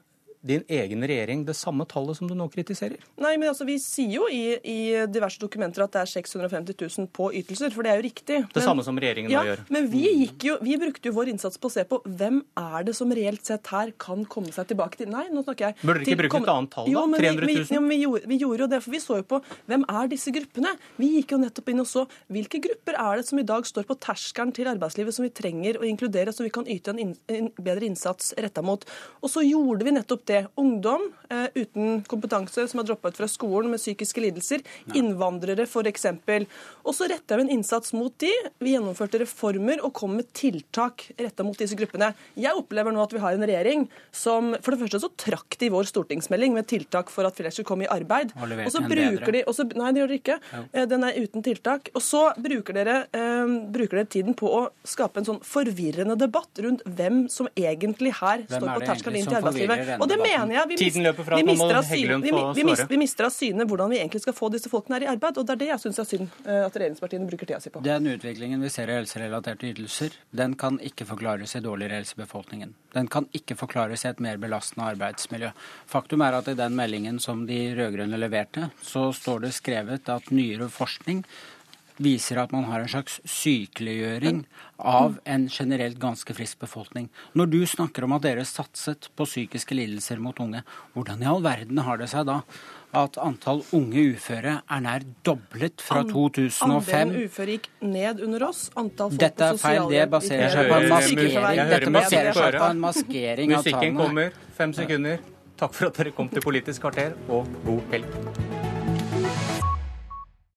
din egen regjering det samme tallet som du nå kritiserer? Nei, men altså, Vi sier jo i, i diverse dokumenter at det er 650 000 på ytelser, for det er jo riktig. Det men, samme som regjeringen ja, nå gjør. Men vi, gikk jo, vi brukte jo vår innsats på å se på hvem er det som reelt sett her kan komme seg tilbake til Nei, nå snakker jeg Burde dere ikke bruke et annet tall, da? 300 000? Vi, jo, men vi, gjorde, vi gjorde jo det, for vi så jo på hvem er disse gruppene. Vi gikk jo nettopp inn og så hvilke grupper er det som i dag står på terskelen til arbeidslivet som vi trenger å inkludere, så vi kan yte en, in, en bedre innsats retta mot. Og så gjorde vi nettopp det. Ungdom eh, uten kompetanse som har droppa ut fra skolen med psykiske lidelser. Nei. Innvandrere f.eks. Og så retta vi en innsats mot de. Vi gjennomførte reformer og kom med tiltak retta mot disse gruppene. Jeg opplever nå at vi har en regjering som For det første så trakk de vår stortingsmelding med tiltak for at flere skulle komme i arbeid. Og så bruker de også, Nei, det gjør de ikke. Ja. Eh, den er uten tiltak. Og så bruker dere, eh, bruker dere tiden på å skape en sånn forvirrende debatt rundt hvem som egentlig her hvem står på terskelen inn til arbeidslivet. Og det mener jeg. Vi, Tiden løper fra, vi, mister av syne, vi, vi, mister, vi mister av syne hvordan vi egentlig skal få disse folkene her i arbeid. Og det er det jeg syns er synd eh, at regjeringspartiene bruker tida si på. Den utviklingen vi ser i helserelaterte ytelser, den kan ikke forklares i dårligere helse i befolkningen. Den kan ikke forklares i et mer belastende arbeidsmiljø. Faktum er at i den meldingen som de rød-grønne leverte, så står det skrevet at nyere forskning viser at man har en slags sykeliggjøring av en generelt ganske frisk befolkning. Når du snakker om at dere satset på psykiske lidelser mot unge, hvordan i all verden har det seg da at antall unge uføre er nær doblet fra 2005. Andelen uføre gikk ned under oss. Antall folk Dette er feil. Det baserer seg på en maskering. Dette baserer seg på en maskering av tallene. Musikken kommer. Fem sekunder. Takk for at dere kom til Politisk kvarter, og god helg.